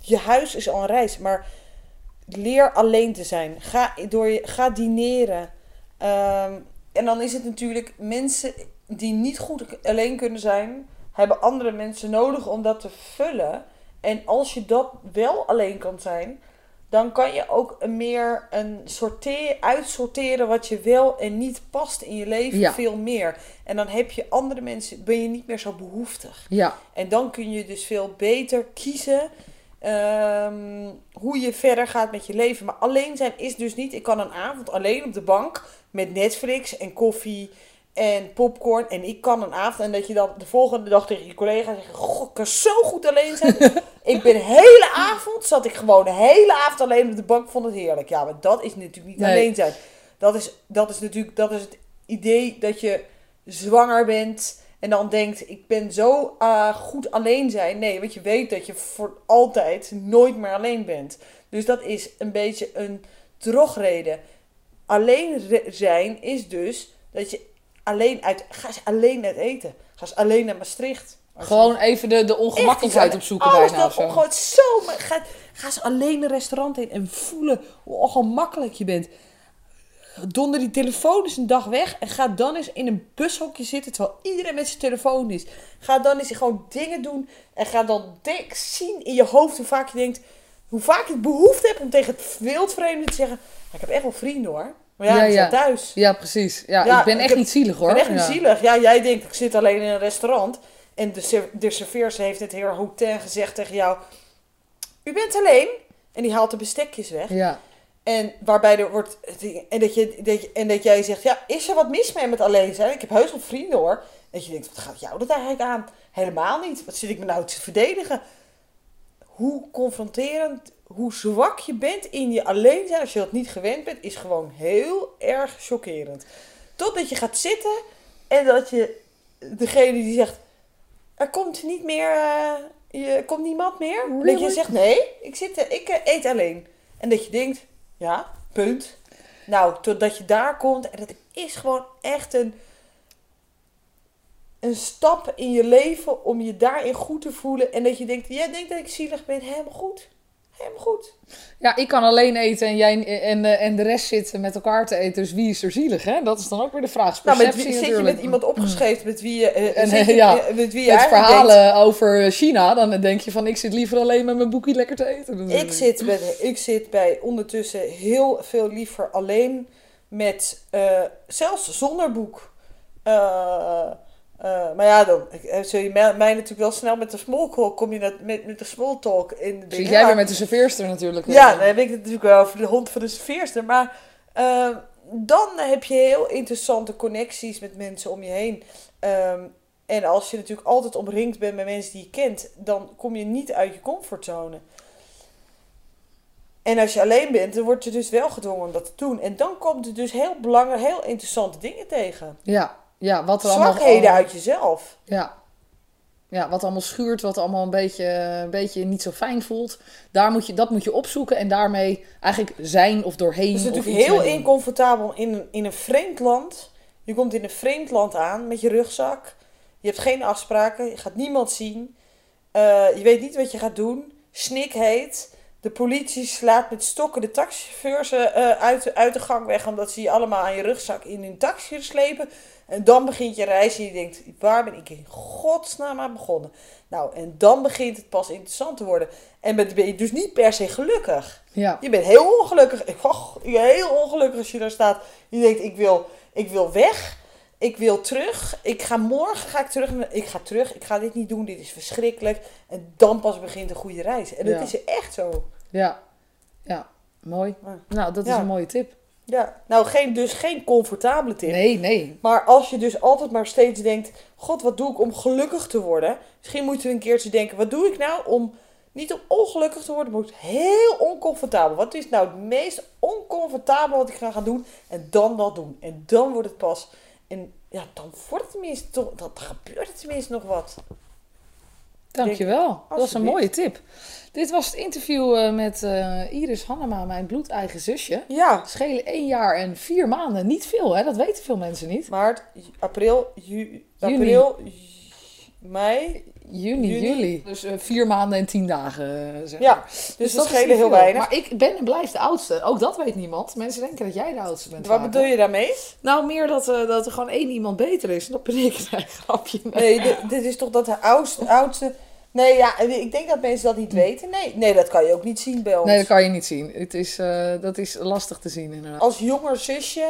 je huis is al een reis, maar leer alleen te zijn. Ga, door je, ga dineren. Um, en dan is het natuurlijk mensen die niet goed alleen kunnen zijn, hebben andere mensen nodig om dat te vullen. En als je dat wel alleen kan zijn, dan kan je ook meer een sorteer, uitsorteren wat je wel en niet past in je leven veel meer. En dan heb je andere mensen, ben je niet meer zo behoeftig. Ja. En dan kun je dus veel beter kiezen um, hoe je verder gaat met je leven. Maar alleen zijn is dus niet, ik kan een avond alleen op de bank met Netflix en koffie en popcorn. En ik kan een avond. En dat je dan de volgende dag tegen je collega zegt: Goh, ik kan zo goed alleen zijn. ik ben de hele avond, zat ik gewoon de hele avond alleen op de bank. Vond het heerlijk. Ja, maar dat is natuurlijk niet alleen zijn. Dat is, dat is natuurlijk dat is het idee dat je zwanger bent. En dan denkt, ik ben zo uh, goed alleen zijn. Nee, want je weet dat je voor altijd nooit meer alleen bent. Dus dat is een beetje een drogreden. Alleen zijn is dus dat je alleen uit. Ga eens alleen uit eten. Ga eens alleen naar Maastricht. Gewoon even de, de ongemakkelijkheid opzoeken bijna. Dat, zo. Gewoon zo. Ga, ga eens alleen een restaurant in en voelen hoe ongemakkelijk je bent. Donder die telefoon eens een dag weg en ga dan eens in een bushokje zitten terwijl iedereen met zijn telefoon is. Ga dan eens gewoon dingen doen en ga dan denk, zien in je hoofd hoe vaak je denkt, hoe vaak je behoefte hebt om tegen het wildvreemde te zeggen, ik heb echt wel vrienden hoor. Maar ja, ja, ja. thuis. Ja, precies. Ja, ik ben echt niet zielig hoor. Ik ben echt niet zielig. Ja, jij denkt, ik zit alleen in een restaurant. En de, de serveerster heeft het heer Hotel gezegd tegen jou. U bent alleen. En die haalt de bestekjes weg. Ja. En waarbij er wordt. En dat, je, dat je, en dat jij zegt: Ja, is er wat mis mee met alleen zijn? Ik heb heus wel vrienden hoor. Dat je denkt: Wat gaat jou dat eigenlijk aan? Helemaal niet. Wat zit ik me nou te verdedigen? Hoe confronterend hoe zwak je bent in je alleen zijn als je dat niet gewend bent, is gewoon heel erg chockerend. Totdat je gaat zitten en dat je degene die zegt: Er komt niet meer. Uh, je komt niemand meer? Dat je zegt, nee, ik, zit, ik eh, eet alleen. En dat je denkt, ja, punt. Nou, totdat je daar komt. En dat is gewoon echt een, een stap in je leven om je daarin goed te voelen. En dat je denkt, jij denkt dat ik zielig ben, helemaal goed. Helemaal goed. Ja, ik kan alleen eten en, jij, en, eh, en de rest zitten met elkaar te eten. Dus wie is er zielig, hè? Dat is dan ook weer de vraag. Nou, met, wie- zit je met iemand opgeschreven met wie je, eh, En, zit je- ja, eh, met wie je Met verhalen denkt, over China, dan denk je van ik zit liever alleen met mijn boekie lekker te eten. Ik zit, bij, ik zit bij ondertussen heel veel liever alleen met, eh, zelfs zonder boek. Eh, eh, maar ja, dan eh, zul je mij, mij natuurlijk wel snel met de small talk, kom je dat, met, met de small talk in dingen. jij weer met de serveerster natuurlijk. Ja, dan heb ik het natuurlijk wel over de hond van de serveerster. Maar eh, dan heb je heel interessante connecties met mensen om je heen. Ehm, en als je natuurlijk altijd omringd bent met mensen die je kent, dan kom je niet uit je comfortzone. En als je alleen bent, dan word je dus wel gedwongen om dat te doen. En dan komt er dus heel belangrijk, heel interessante dingen tegen. Ja, ja wat er allemaal... Zwakheden uit jezelf. Ja. ja, wat allemaal schuurt, wat allemaal een beetje, een beetje niet zo fijn voelt. Daar moet je, dat moet je opzoeken en daarmee eigenlijk zijn of doorheen. Het is natuurlijk heel mee incomfortabel in een, in een vreemd land. Je komt in een vreemd land aan met je rugzak. Je hebt geen afspraken. Je gaat niemand zien. Eh, je weet niet wat je gaat doen. Snik heet. De politie slaat met stokken de taxichauffeurs eh, uit, de- uit de gang weg. Omdat ze je allemaal aan je rugzak in hun taxi slepen. En dan begint je reis en je denkt, waar ben ik in godsnaam aan begonnen? Nou, en dan begint het pas interessant te worden. En ben je dus niet per se gelukkig. Ja, Je bent heel ongelukkig. Och, je bent heel ongelukkig als je daar staat. Je denkt, ik wil, ik wil weg. Ik wil terug. Ik ga morgen ga ik terug. Ik ga terug. Ik ga dit niet doen. Dit is verschrikkelijk. En dan pas begint een goede reis. En dat Ja. is echt zo. ja, ja, mooi. Ja. Nou, dat is een mooie tip. Ja. Nou, geen, dus geen comfortabele tip. Nee, nee. Maar als je dus altijd maar steeds denkt: God, wat doe ik om gelukkig te worden? Misschien moet je een keertje denken: wat doe ik nou om niet om ongelukkig te worden, maar heel oncomfortabel. Wat is nou het meest oncomfortabele wat ik ga gaan doen? En dan dat doen. En dan wordt het pas. En ja, dan wordt het tenminste toch. Dan gebeurt er tenminste nog wat. Dankjewel. Dat was een mooie tip. Dit was het interview eh, met eh, Iris Hannema, mijn bloedeigen zusje. Ja. Schelen één jaar en vier maanden. Niet veel, hè? Dat weten veel mensen niet. Maart, april, ju, Juni. april, ju- mei. Juni, Juni. juli. Dus eh, vier maanden en tien dagen, eh, zeg Ja, maar. dus, dat schelen heel weinig. Maar ik ben en blijf de oudste. Ook dat weet niemand. Mensen denken dat jij de oudste bent. Wat bedoel je daarmee? Nou, meer dat, eh, dat er gewoon één iemand beter is. En dat ben ik. Nee, grapje. Nee, dit, dit is toch dat de oudste, oudste... Nee, ja, ik denk dat mensen dat niet weten. Nee, nee, dat kan je ook niet zien bij ons. Nee, dat kan je niet zien. Het is, dat is lastig te zien, inderdaad. Als jonger zusje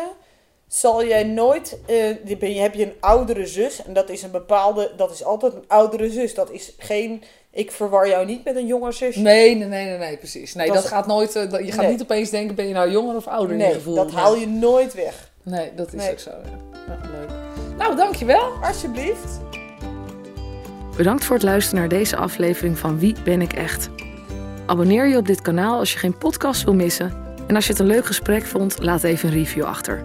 zal jij nooit... eh, die ben je, heb je een oudere zus. En dat is een bepaalde... Dat is altijd een oudere zus. Dat is geen... Ik verwar jou niet met een jonger zusje. Nee, nee, nee, nee, nee, precies. Nee, Dat dat, is- gaat nooit. eh, dat- je gaat Nee. niet opeens denken: ben je nou jonger of ouder in Nee, je gevoel? dat haal je nooit weg. Nee, dat is Nee. ook zo. Ja. Ja, leuk. Nou, dankjewel. Alsjeblieft. Bedankt voor het luisteren naar deze aflevering van Wie ben ik echt? Abonneer je op dit kanaal als je geen podcast wil missen. En als je het een leuk gesprek vond, laat even een review achter.